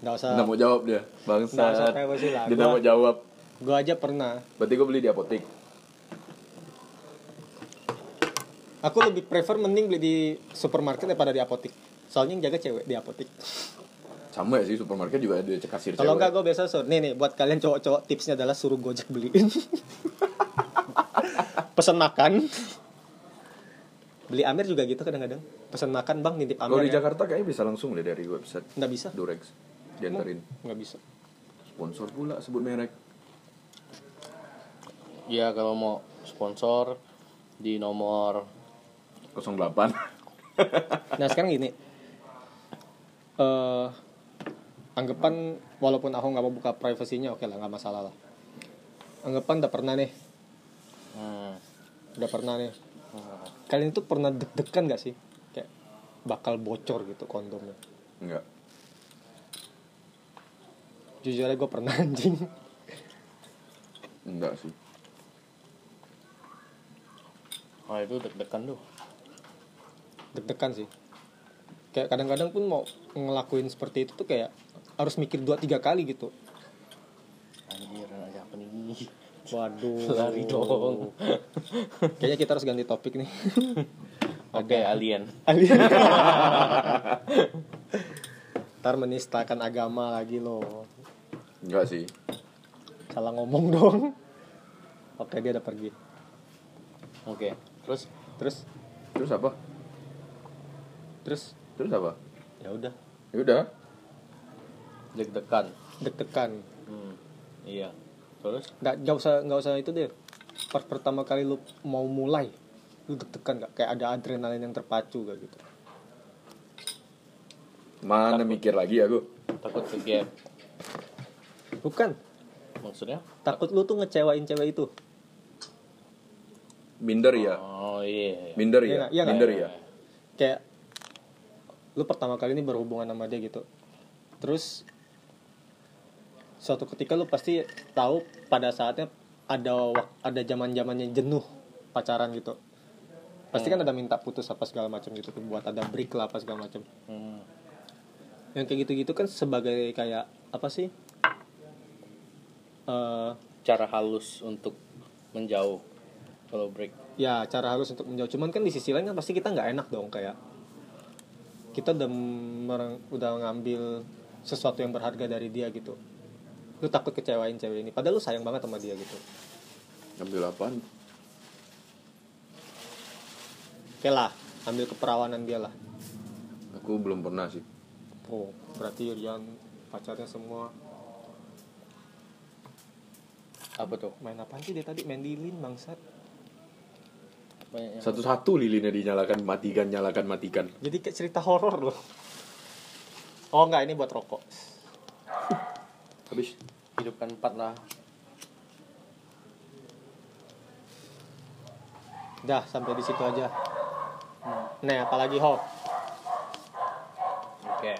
nggak usah. Nggak mau jawab dia nggak usah bangsa privacy lah. Dia nggak mau jawab gua aja pernah. Berarti gue beli di apotek aku lebih prefer mending beli di supermarket daripada di apotek soalnya yang jaga cewek di apotek sama ya sih supermarket juga ada kasir kalau enggak gue biasa suruh nih nih buat kalian cowok-cowok tipsnya adalah suruh gojek beliin [laughs] pesan makan. Beli Amir juga gitu kadang-kadang. Pesan makan bang nitip Kalau Amir di ya. Jakarta kayaknya bisa langsung deh dari website. Nggak bisa? Durex. Diantarin nggak bisa. Sponsor pula sebut merek ya kalau mau sponsor di nomor 08 [laughs] nah sekarang gini. Eh anggapan walaupun aku nggak mau buka privasinya oke lah nggak masalah lah. Anggapan udah pernah nih. Hmm. udah pernah nih. Hmm. kalian itu pernah deg-degan gak sih? Kayak bakal bocor gitu kondomnya. Enggak jujur aja gue pernah [laughs] anjing. Enggak sih oh itu deg-degan tuh. Deg-degan sih. Kayak kadang-kadang pun mau ngelakuin seperti itu tuh kayak harus mikir dua tiga kali gitu. Anjir aja apa nih? Waduh. Lari dong. [laughs] kayaknya kita harus ganti topik nih. [laughs] Oke alien. Alien. [laughs] ntar menistakan agama lagi loh. Enggak sih. Salah ngomong dong. Oke dia udah pergi. Oke terus terus? Terus apa? terus? Terus apa? Ya udah. Ya udah. Deg-degan. Deg-degan. Hmm. iya. Terus? Nggak nggak usah nggak usah itu deh. Pas pertama kali lu mau mulai lu deg-degan nggak? Kayak ada adrenalin yang terpacu gak gitu? Mana mikir lagi aku? Takut ke gap. Bukan. Maksudnya? Takut lu tuh ngecewain cewek itu minder ya? Oh iya, iya. minder Iya ya? Iya nggak? minder ya? Kayak lu pertama kali ini berhubungan sama dia gitu. Terus suatu ketika lu pasti tahu pada saatnya ada ada zaman zamannya jenuh pacaran gitu. Pasti kan ada minta putus apa segala macam gitu tuh buat ada break lah apa segala macam. Hmm. yang kayak gitu-gitu kan sebagai kayak apa sih? Eh cara halus untuk menjauh kalau break. Ya cara harus untuk menjauh. Cuman kan di sisi lain kan pasti kita nggak enak dong kayak kita udah mereng- udah ngambil sesuatu yang berharga dari dia gitu. Lu takut kecewain cewek ini. Padahal lu sayang banget sama dia gitu. Ambil apaan? Oke lah ambil keperawanan dia lah. Aku belum pernah sih. Oh berarti Rian pacarnya semua. Apa tuh? Main apa sih dia tadi? Main lilin bangsat. yang satu-satu lilinnya dinyalakan matikan nyalakan matikan. Jadi kayak cerita horor loh. Oh enggak ini buat rokok. Habis hidupkan empat lah. Dah sampai di situ aja. Nah apalagi ho oke.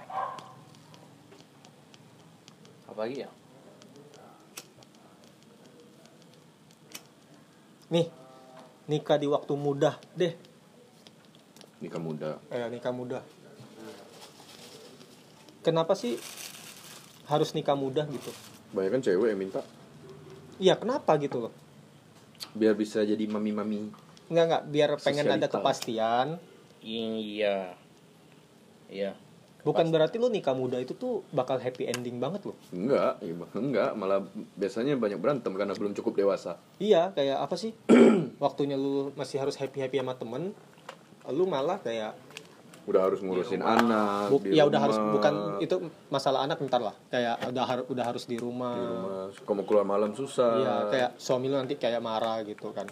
Apa lagi ya? Nih nikah di waktu muda deh. Nikah muda eh, nikah muda kenapa sih harus nikah muda gitu? Banyak kan cewek yang minta. Iya kenapa gitu loh? Biar bisa jadi mami-mami. Nggak nggak biar pengen ada Sosialita. kepastian. Iya. Iya bukan berarti lo nikah muda itu tuh bakal happy ending banget loh enggak iya, enggak. Malah biasanya banyak berantem karena belum cukup dewasa. Iya kayak apa sih? [clears throat] Waktunya lu masih harus happy happy sama temen lu malah kayak udah harus ngurusin anak bu- di ya udah harus rumah, bukan itu masalah anak ntar lah. Kayak udah harus udah harus di rumah, di rumah. Kalau mau keluar malam susah. Iya kayak suami lu nanti kayak marah gitu kan.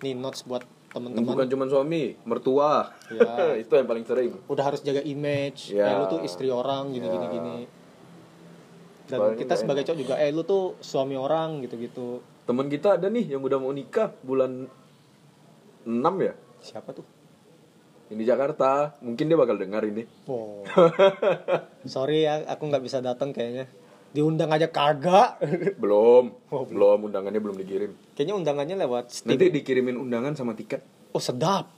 Nih notes buat bukan temen-temen cuma suami mertua. Iya. [laughs] itu yang paling sering. Udah harus jaga image. Iya. eh lu tuh istri orang gini gini Iya. gini. Dan kita sebagai cowok juga eh lu tuh suami orang gitu gitu teman kita ada nih yang udah mau nikah bulan 6 ya? Siapa tuh? Ini Jakarta. Mungkin dia bakal dengar ini. Oh [laughs] sorry ya aku nggak bisa datang kayaknya diundang aja kagak. [laughs] Belum. Oh, belum. Undangannya belum dikirim. Kayaknya undangannya lewat Steam. Nanti dikirimin undangan sama tiket. Oh sedap.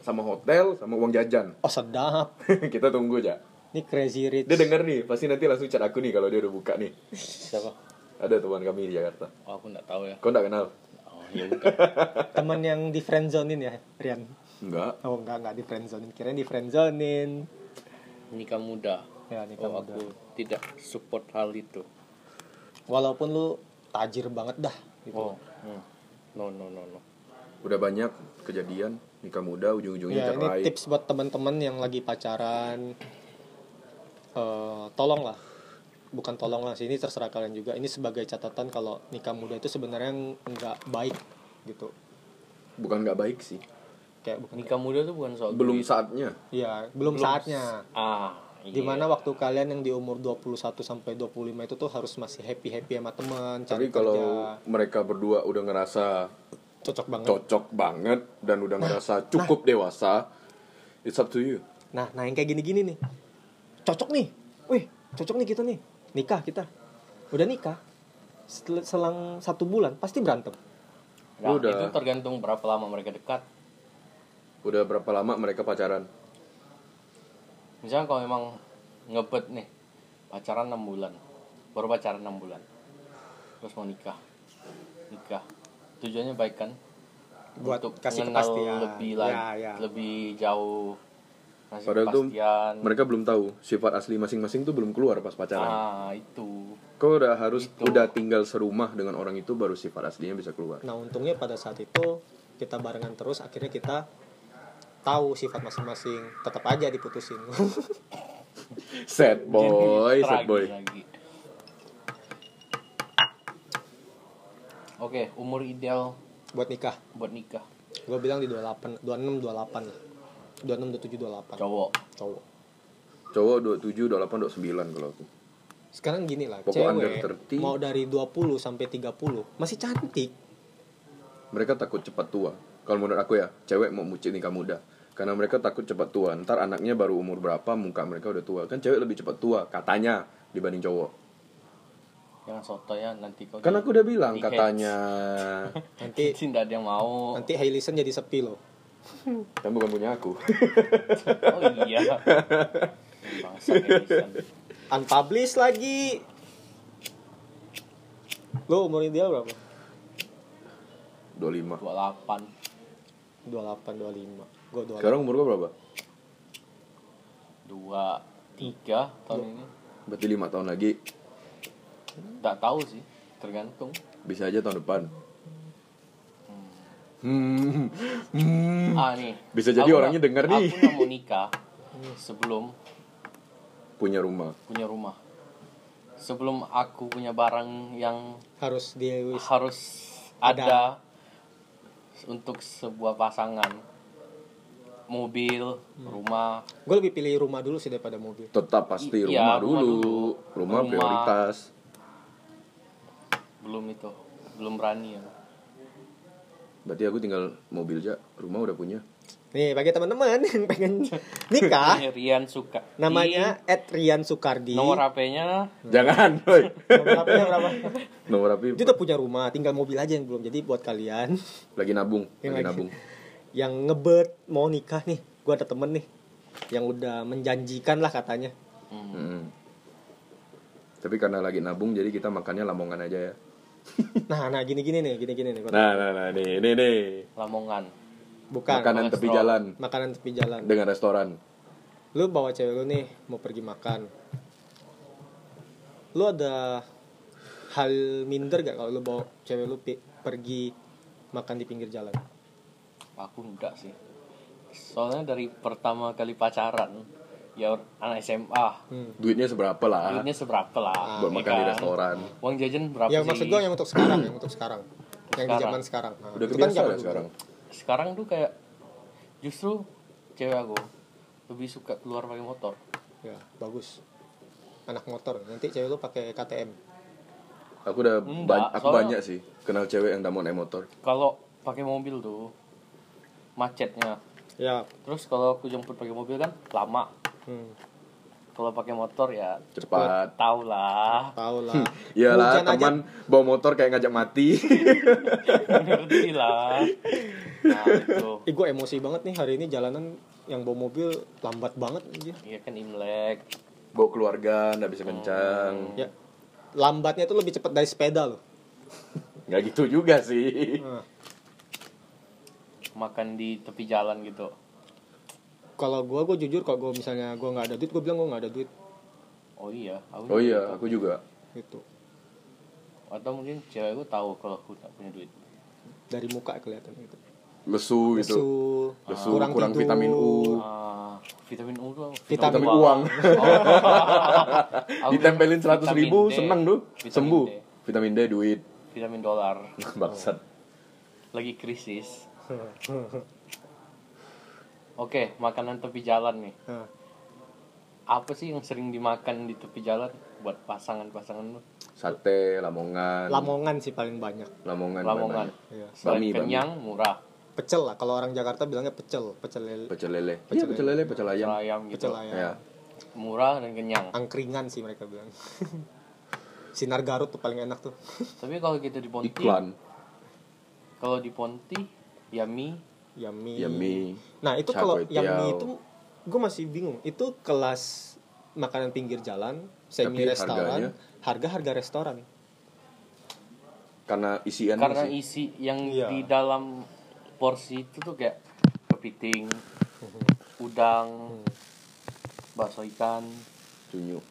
Sama hotel sama uang jajan. Oh sedap. [laughs] Kita tunggu aja ini crazy rich. Dia denger nih pasti nanti langsung chat aku nih kalau dia udah buka nih. Siapa? Ada teman kami di Jakarta. Oh, aku nggak tahu ya. Kau nggak kenal? Oh ya [laughs] teman yang di friendzonin ya Rian? Enggak oh enggak enggak di friendzonin kirain di friendzonin nikah muda. Ya nikah oh muda. aku tidak support hal itu. Walaupun lu tajir banget dah gitu. Oh hmm. no no no no. Udah banyak kejadian nikah muda ujung-ujungnya ya ini tips buat teman-teman yang lagi pacaran. Eh tolong lah bukan tolong lah sih ini terserah kalian juga. Ini sebagai catatan kalau nikah muda itu sebenarnya nggak baik gitu. Bukan nggak baik sih. Kayak bukan nikah muda tuh bukan soal belum duit. saatnya. Ya belum, saatnya. ah iya. di mana waktu kalian yang di umur 21 sampai 25 itu tuh harus masih happy happy sama teman cari tapi kalau kerja. mereka berdua udah ngerasa cocok banget. cocok banget dan udah ngerasa cukup dewasa it's up to you. Nah nah yang kayak gini-gini nih. Cocok nih. Wih cocok nih kita nih. Nikah kita. Udah nikah. Setel- selang satu bulan pasti berantem. Nah, Udah. itu tergantung berapa lama mereka dekat. Udah berapa lama mereka pacaran misalnya kalau memang ngebet nih pacaran 6 bulan baru pacaran 6 bulan terus mau nikah nikah tujuannya baik kan Buat untuk kasih mengenal kepastian. lebih Ya, lagi ya. lebih jauh kasih padahal tuh kepastian mereka belum tahu sifat asli masing-masing tuh belum keluar pas pacaran ah itu kau udah harus Itu. udah tinggal serumah dengan orang itu baru sifat aslinya bisa keluar nah untungnya pada saat itu kita barengan terus akhirnya kita tahu sifat masing-masing tetap aja diputusin. [laughs] Sad boy sad boy. lagi. Oke, umur ideal buat nikah. buat nikah. Gue bilang di 28 26 28 lah 26 27 28 cowok. cowok. Cowok 27 28 29 kalau aku. Sekarang gini lah Pokok under cewek 30. mau dari 20 sampai 30 masih cantik. Mereka takut cepat tua. Kalau menurut aku ya cewek mau mucik nikah muda karena mereka takut cepat tua. Ntar anaknya baru umur berapa muka mereka udah tua. Kan cewek lebih cepat tua katanya dibanding cowok. Jangan soto ya nanti kau kan aku udah bilang katanya [laughs] nanti tidak ada yang mau. nanti Hailison jadi sepi loh. [laughs] Kan bukan punya aku. [laughs] Oh iya. Bangsa Edison. unpublished lagi. Lo umur ideal berapa? 25 28 28 25 28 sekarang umur gua berapa 2 3 tahun ini. berarti lima tahun lagi Enggak tahu sih, tergantung. bisa aja tahun depan hmm. Hmm. Ah nih. Bisa jadi aku orangnya denger nih. Aku mau nikah sebelum punya rumah punya rumah. Sebelum aku punya barang yang harus di harus ada, untuk sebuah pasangan. Mobil, rumah, gue lebih pilih rumah dulu sih daripada mobil. Tetap pasti I- rumah, iya, rumah dulu. dulu. rumah Rumah. prioritas. Belum itu, belum berani ya. berarti aku tinggal mobil aja rumah udah punya. Nih bagi teman-teman yang pengen [laughs] nikah Rian suka. namanya Ed Rian Di Sukardi. Nomor HP-nya jangan [laughs] boy nomor HP-nya berapa? Nomor api dia udah punya rumah tinggal mobil aja yang belum. Jadi buat kalian. Lagi nabung lagi lagi- nabung yang ngebet mau nikah nih gue ada temen nih yang udah menjanjikan lah katanya. Hmm, Mm-mm. tapi karena lagi nabung jadi kita makannya lamongan aja ya. [laughs] Nah nah gini gini nih gini gini nih nah nah nah nih nih nih. Lamongan. bukan. Makanan tepi jalan. Makanan tepi jalan. Dengan restoran. Lu bawa cewek lu nih mau pergi makan. Lu ada hal minder gak kalau lu bawa cewek lu pergi makan di pinggir jalan Aku enggak sih. Soalnya dari pertama kali pacaran, ya anak SMA, hmm. duitnya seberapa lah duitnya seberapa lah? buat ya makan di kan? restoran Uang jajan berapa yang sih? maksud gua yang untuk sekarang yang untuk sekarang yang di zaman sekarang Nah, udah itu kan zaman ya sekarang Sekarang tuh kayak justru cewek aku lebih suka keluar pakai motor. ya bagus anak motor nanti cewek lu pakai KTM aku udah Enggak, ba- aku banyak sih kenal cewek yang mau naik motor Kalau pakai mobil tuh macetnya. ya Terus kalau aku jemput pakai mobil kan lama. hmm, Kalau pakai motor ya cepat tau lah. tahu lah Iyalah Hujan aja teman bawa motor kayak ngajak mati Ngerti lah. [laughs] Nah itu. Ih, gue emosi banget nih hari ini jalanan yang bawa mobil lambat banget aja. Iya kan Imlek. bawa keluarga nggak bisa kencang Ya, lambatnya itu lebih cepat dari sepeda loh. nggak gitu juga sih Nah, Makan di tepi jalan gitu. kalau gue, gue jujur kalau gue misalnya gue nggak ada duit, gue bilang gue nggak ada duit. Oh iya, aku oh iya aku juga. Gitu. Atau mungkin cewekku tahu kalau aku tak punya duit. Dari muka kelihatan gitu. lesu gitu. Lesu, lesu kurang kurang, tidur. vitamin U. Ah, vitamin U tuh Vitamin vitamin uang [laughs] Aku ditempelin vitamin seratus ribu D. seneng tuh Vitamin sembuh. D. vitamin D duit. Vitamin dolar. [laughs] Bangsat. Lagi krisis oke makanan tepi jalan nih Nah, apa sih yang sering dimakan di tepi jalan buat pasangan-pasangan lu sate lamongan Lamongan sih paling banyak. lamongan Lamongan. Iya. selain Bami, bami. kenyang murah Pecel lah kalau orang Jakarta bilangnya pecel, pecel lele, pecel lele Pecel iya pecel lele pecel Pecel ayam ayam gitu pecel ayam. ya murah dan kenyang Angkringan sih mereka bilang. [laughs] Sinar Garut tuh paling enak tuh. tapi kalau kita di Ponti iklan kalau di Ponti ya Yummy. yummy Nah itu kalau yummy itu gue masih bingung. Itu kelas makanan pinggir jalan, semi Tapi restoran, harganya? harga harga restoran. karena isian karena sih. isi yang Iya. di dalam porsi itu tuh kayak kepiting udang bakso ikan cunyu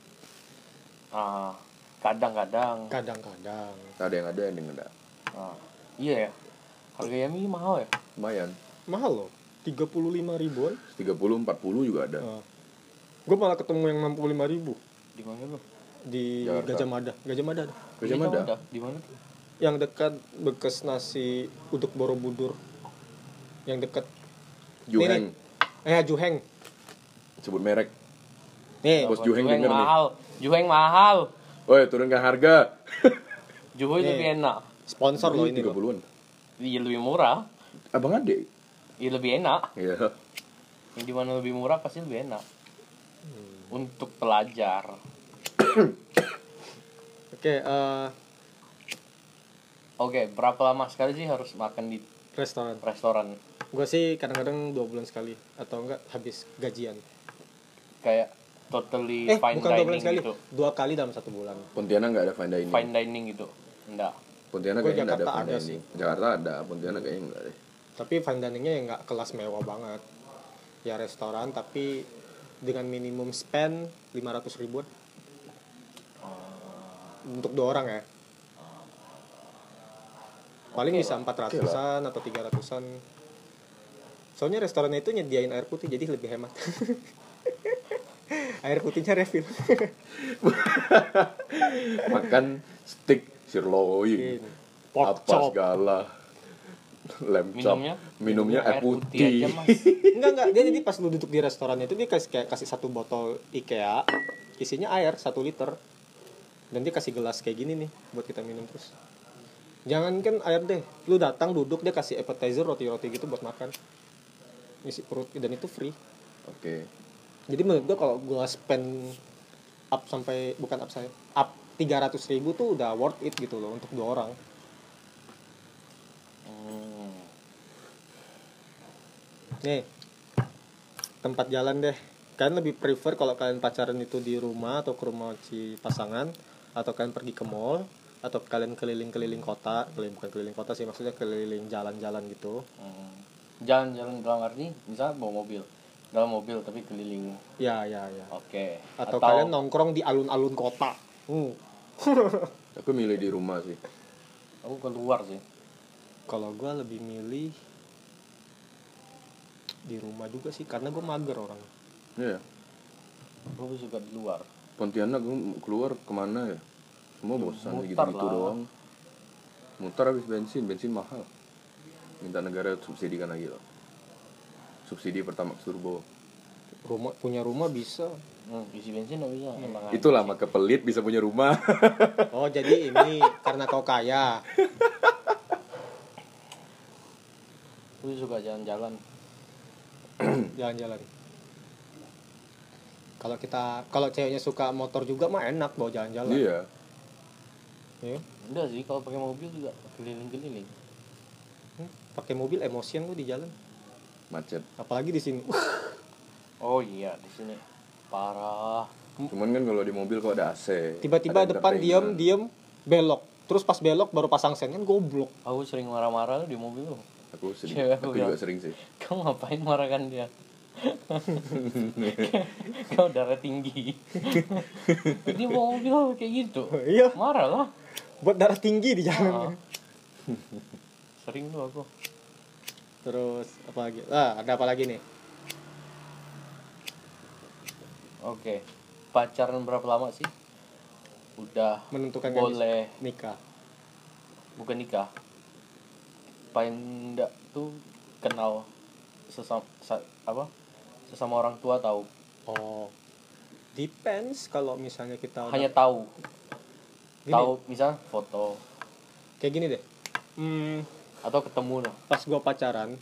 ah kadang-kadang Kadang-kadang. ada yang ada yang enggak ah, iya ya harga mie mahal ya lumayan Mahal loh. 35 ribuan. 30 40 juga ada Nah, gue malah ketemu yang 65 ribu di mana lu di Jakarta. Gajah Mada. Gajah Mada. ada. Gajah Mada di mana tuh? Yang dekat bekas nasi uduk Borobudur. Yang dekat Juheng eh Juheng. sebut merek Nih, Bos Juheng Juheng denger nih. mahal Juheng mahal Woi turunkan harga Juheng Nih. lebih enak sponsor loh ini loh. 30-an iya lebih murah. Abang ade? Iya lebih enak. Iya. Yang di mana lebih murah pasti lebih enak. Untuk pelajar. Oke, eh, oke berapa lama sekali sih harus makan di restoran. restoran? Gue sih kadang-kadang dua bulan sekali atau enggak habis gajian. kayak totally Eh, fine bukan dua bulan dining sekali, gitu. dua kali dalam satu bulan. Pontianak nggak ada fine dining? Fine dining gitu. Enggak Pontianak Gua kayaknya ada ada dining Jakarta ada Pontianak kayaknya nggak deh Tapi fine diningnya ya nggak kelas mewah banget. Ya restoran tapi dengan minimum spend 500 ribuan. Untuk dua orang ya. Paling bisa 400-an atau 300-an. Soalnya restorannya itu nyediain air putih jadi lebih hemat. [laughs] air putihnya refill. [laughs] makan steak sirloin Pork apa chop. segala lem chop minumnya minumnya air putih, mas [laughs] Enggak enggak, dia jadi pas lu duduk di restoran itu dia kasih kayak kasih satu botol IKEA, isinya air satu liter. Dan dia kasih gelas kayak gini nih buat kita minum terus. Jangan kan air deh, lu datang duduk dia kasih appetizer roti-roti gitu buat makan. Isi perut dan itu free. oke Jadi menurut gua kalau gua spend up sampai bukan up saya, up 300 ribu tuh udah worth it gitu loh untuk dua orang. Hmm. Nih, tempat jalan deh. Kalian lebih prefer kalau kalian pacaran itu di rumah atau ke rumah si pasangan atau kalian pergi ke mall atau kalian keliling-keliling kota, keliling bukan keliling kota sih maksudnya keliling jalan-jalan gitu. Hmm. jalan-jalan dalam arti misalnya bawa mobil dalam mobil tapi keliling Ya, ya, ya. oke Atau, kalian nongkrong di alun-alun kota. Hmm. [laughs] aku milih di rumah sih. Aku keluar sih. Kalau gua lebih milih di rumah juga sih karena gue mager orang. Iya. Aku lebih suka di luar. Pontianak gua keluar ke mana ya? Semua bosan gitu gitu doang. Mutar habis bensin bensin mahal. Minta negara subsidikan lagi loh subsidi pertama turbo Rumah punya rumah bisa. Hmm, isi bensin nggak bisa? Emang itulah maka pelit bisa punya rumah. [laughs] Oh, jadi ini karena kau kaya. aku suka jalan-jalan. [clears throat] Jalan-jalan. Kalau kita kalau ceweknya suka motor juga mah enak bawa jalan-jalan. Iya. Ya. enggak sih kalau pakai mobil juga keliling-keliling. Hmm, pakai mobil emosian lu di jalan. Macet. Apalagi di sini. [laughs] Oh iya di sini parah. Cuman kan kalau di mobil kok ada AC tiba-tiba ada depan diem diem belok. Terus pas belok baru pasang sen kan goblok. Aku sering marah-marah di mobil. Loh aku sedih Cewek aku aku juga bilang. sering sih. Kamu ngapain marahkan dia? [laughs] Kau darah tinggi. Dia bawa mobil kayak gitu. Iya. Marah lah. Buat darah tinggi di jalan. Ah. sering tuh aku. Terus apa lagi? Ah ada apa lagi nih Oke. Pacaran berapa lama sih? Udah menentukan boleh nikah bukan nikah. Paling enggak tuh kenal sesama sa- apa? Sesama orang tua tahu. oh depends kalau misalnya kita udah- Hanya tahu. Gini. Tahu misal foto kayak gini deh hmm, atau ketemu noh. pas gua pacaran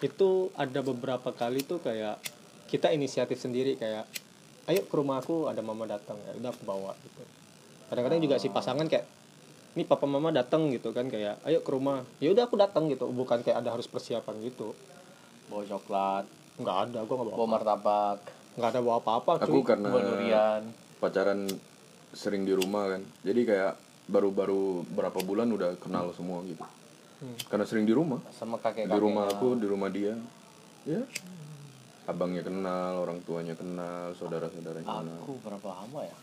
itu ada beberapa kali tuh kayak kita inisiatif sendiri kayak ayo ke rumah aku ada mama datang. Ya udah aku bawa gitu. Kadang-kadang juga si pasangan kayak ini papa mama datang gitu kan kayak ayo ke rumah. Ya udah aku datang gitu bukan kayak ada harus persiapan gitu. Bawa coklat, nggak ada gua nggak bawa bawa martabak, nggak ada bawa apa-apa aku cuy. karena durian. pacaran sering di rumah kan. Jadi kayak baru-baru berapa bulan udah kenal semua gitu. Hmm. karena sering di rumah. Sama kakek di rumah aku di rumah dia. Ya abangnya kenal orang tuanya kenal saudara-saudaranya kenal Aku berapa lama ya?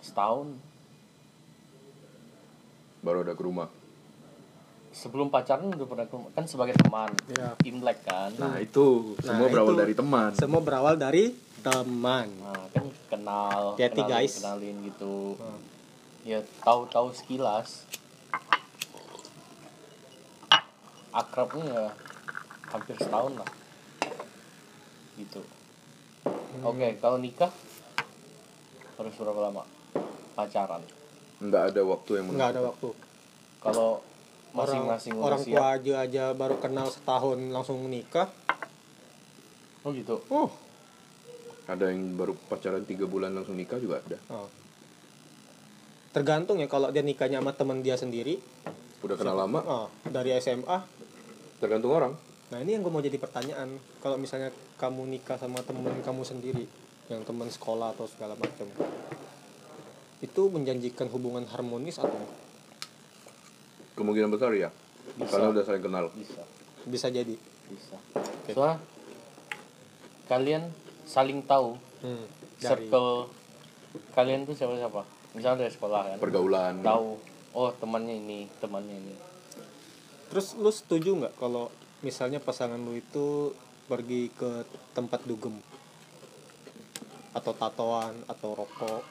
Setahun baru ada ke rumah sebelum pacaran udah pernah ke rumah. kan sebagai teman Iya. imlek kan nah itu Nah, semua berawal itu. dari teman semua berawal dari teman nah kan kenal Hati-hati, kenalin, guys. kenalin gitu Hmm. ya tahu-tahu sekilas akrabnya ya hampir setahun lah. Gitu. Oke kalau nikah harus berapa lama? Pacaran? Nggak ada waktu yang nggak ada menentukan. waktu. Kalau orang masing-masing orang udah tua siap aja aja baru kenal setahun langsung menikah oh gitu? Oh, ada yang baru pacaran tiga bulan langsung nikah juga ada. Oh. tergantung ya kalau dia nikahnya sama teman dia sendiri. Udah kenal lama? Oh, dari SMA tergantung orang nah ini yang gue mau jadi pertanyaan. Kalau misalnya kamu nikah sama teman kamu sendiri yang teman sekolah atau segala macam itu menjanjikan hubungan harmonis atau enggak? kemungkinan besar ya Bisa. karena udah saling kenal. Bisa. Bisa jadi. Bisa. Soalnya kalian saling tahu. Hmm, dari circle kalian tuh siapa siapa misalnya dari sekolah kan. Pergaulan. Tahu oh temannya ini temannya ini. Terus lu setuju nggak kalau misalnya pasangan lu itu pergi ke tempat dugem. Atau tatoan atau rokok.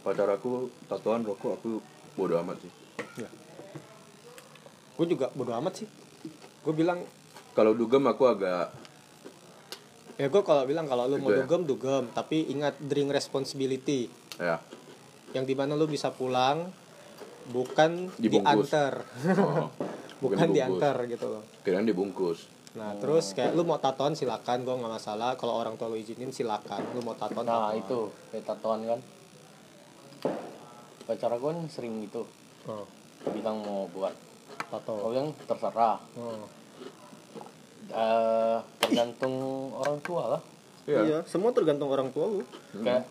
Pacar aku tatoan rokok aku bodo amat sih. Ya gue juga bodo amat sih. Gue bilang kalau dugem aku agak ya gue kalau bilang kalau lu mau Gitu ya? dugem dugem. Tapi ingat bring responsibility. Ya. Yang di mana lu bisa pulang bukan Dibungkus. diantar. Oh, [laughs] bukan dibungkus. diantar gitu loh kirain dibungkus nah terus kayak lu mau tatoan silakan gue nggak masalah kalau orang tua lu izinin silakan lu mau tatoan nah tatoan. itu kayak tatoan kan pacar aku kan sering gitu oh, bilang mau buat tato aku bilang terserah oh. Eh, tergantung orang tua lah Iya. Iya, semua tergantung orang tua lu. kayak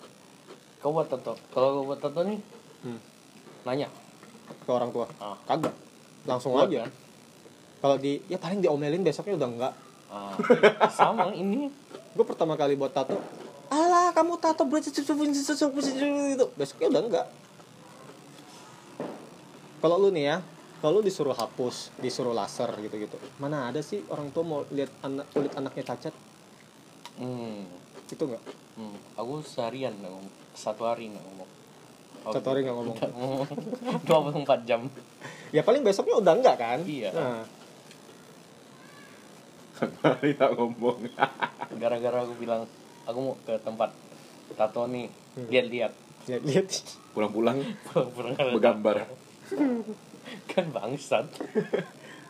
kau buat tato kalau kau buat tato nih Hmm. nanya Ke orang tua. ah Kagak. Langsung buat aja. Kalau di ya paling diomelin besoknya udah enggak. ah, [laughs] sama ini Gue pertama kali buat tato. Alah, kamu tato itu. Besoknya udah enggak. Kalau lu nih ya, kalau lu disuruh hapus, disuruh laser gitu-gitu. Mana ada sih orang tua mau lihat anak kulit anaknya cacat? hmm, Itu enggak? hmm. aku seharian ngomong satu hari nggak ngomong Satu hari nggak ngomong. nggak ngomong 24 jam Ya paling besoknya udah enggak kan? Iya. Nah, Hari tak ngomong. [laughs] gara-gara aku bilang aku mau ke tempat tato nih Hmm. lihat-lihat lihat-lihat Pulang-pulang pulang ada bergambar. kan bangsat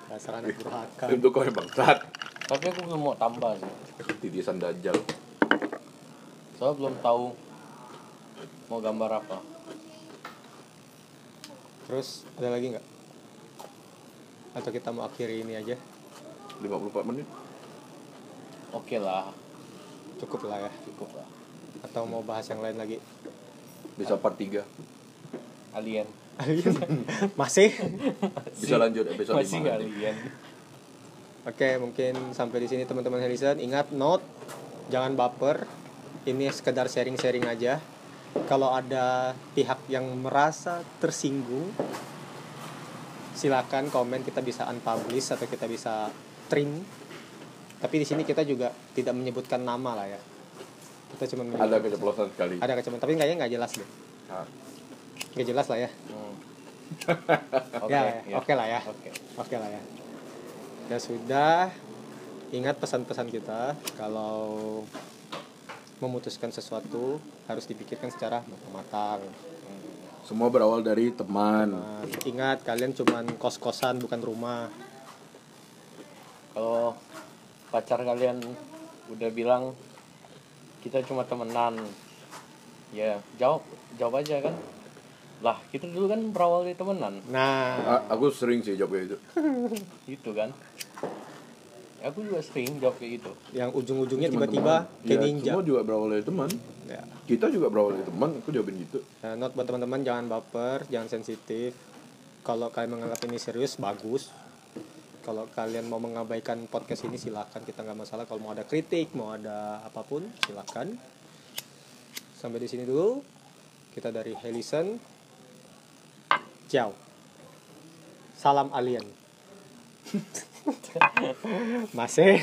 dasar anak durhaka. Untuk kau yang bangsat. tapi aku belum mau tambah sih Titisan dajjal. soalnya belum tahu mau gambar apa Terus ada lagi nggak? Atau kita mau akhiri ini aja? 54 menit. oke lah Cukup lah ya. cukup lah Atau mau bahas yang lain lagi? Bisa part 3. alien [laughs] Masih? Bisa lanjut episode masih 5 nggak nanti. alien Oke, mungkin sampai di sini teman-teman Harrison. Ingat note, jangan baper. Ini sekedar sharing-sharing aja. Kalau ada pihak yang merasa tersinggung, silakan komen kita bisa unpublish atau kita bisa trim tapi di sini kita juga tidak menyebutkan nama lah ya kita cuma ada keceplosan sekali ada kecuman tapi kayaknya nggak jelas deh Ah. nggak jelas lah ya Hmm. [laughs] Oke, ya, ya. oke lah ya Oke. oke lah ya ya sudah ingat pesan-pesan kita kalau memutuskan sesuatu harus dipikirkan secara matang. Semua berawal dari teman. Nah, ingat kalian cuman kos-kosan bukan rumah. Kalau pacar kalian udah bilang kita cuma temenan, ya jawab jawab aja kan. Lah kita dulu kan berawal dari temenan, nah. A- aku sering sih jawab kayak gitu gitu kan. Aku juga sering jawab kayak gitu. yang ujung-ujungnya tiba-tiba kayak Iya, ninja. semua juga berawal dari teman. Ya. kita juga berawal dari teman aku jawabin gitu. Nah, note buat teman-teman jangan baper jangan sensitif. Kalau kalian menganggap ini serius bagus. Kalau kalian mau mengabaikan podcast ini silakan. Kita nggak masalah. Kalau mau ada kritik mau ada apa pun silakan. Sampai di sini dulu. Kita dari Helison ciao. Salam alien [laughs] [laughs] masih.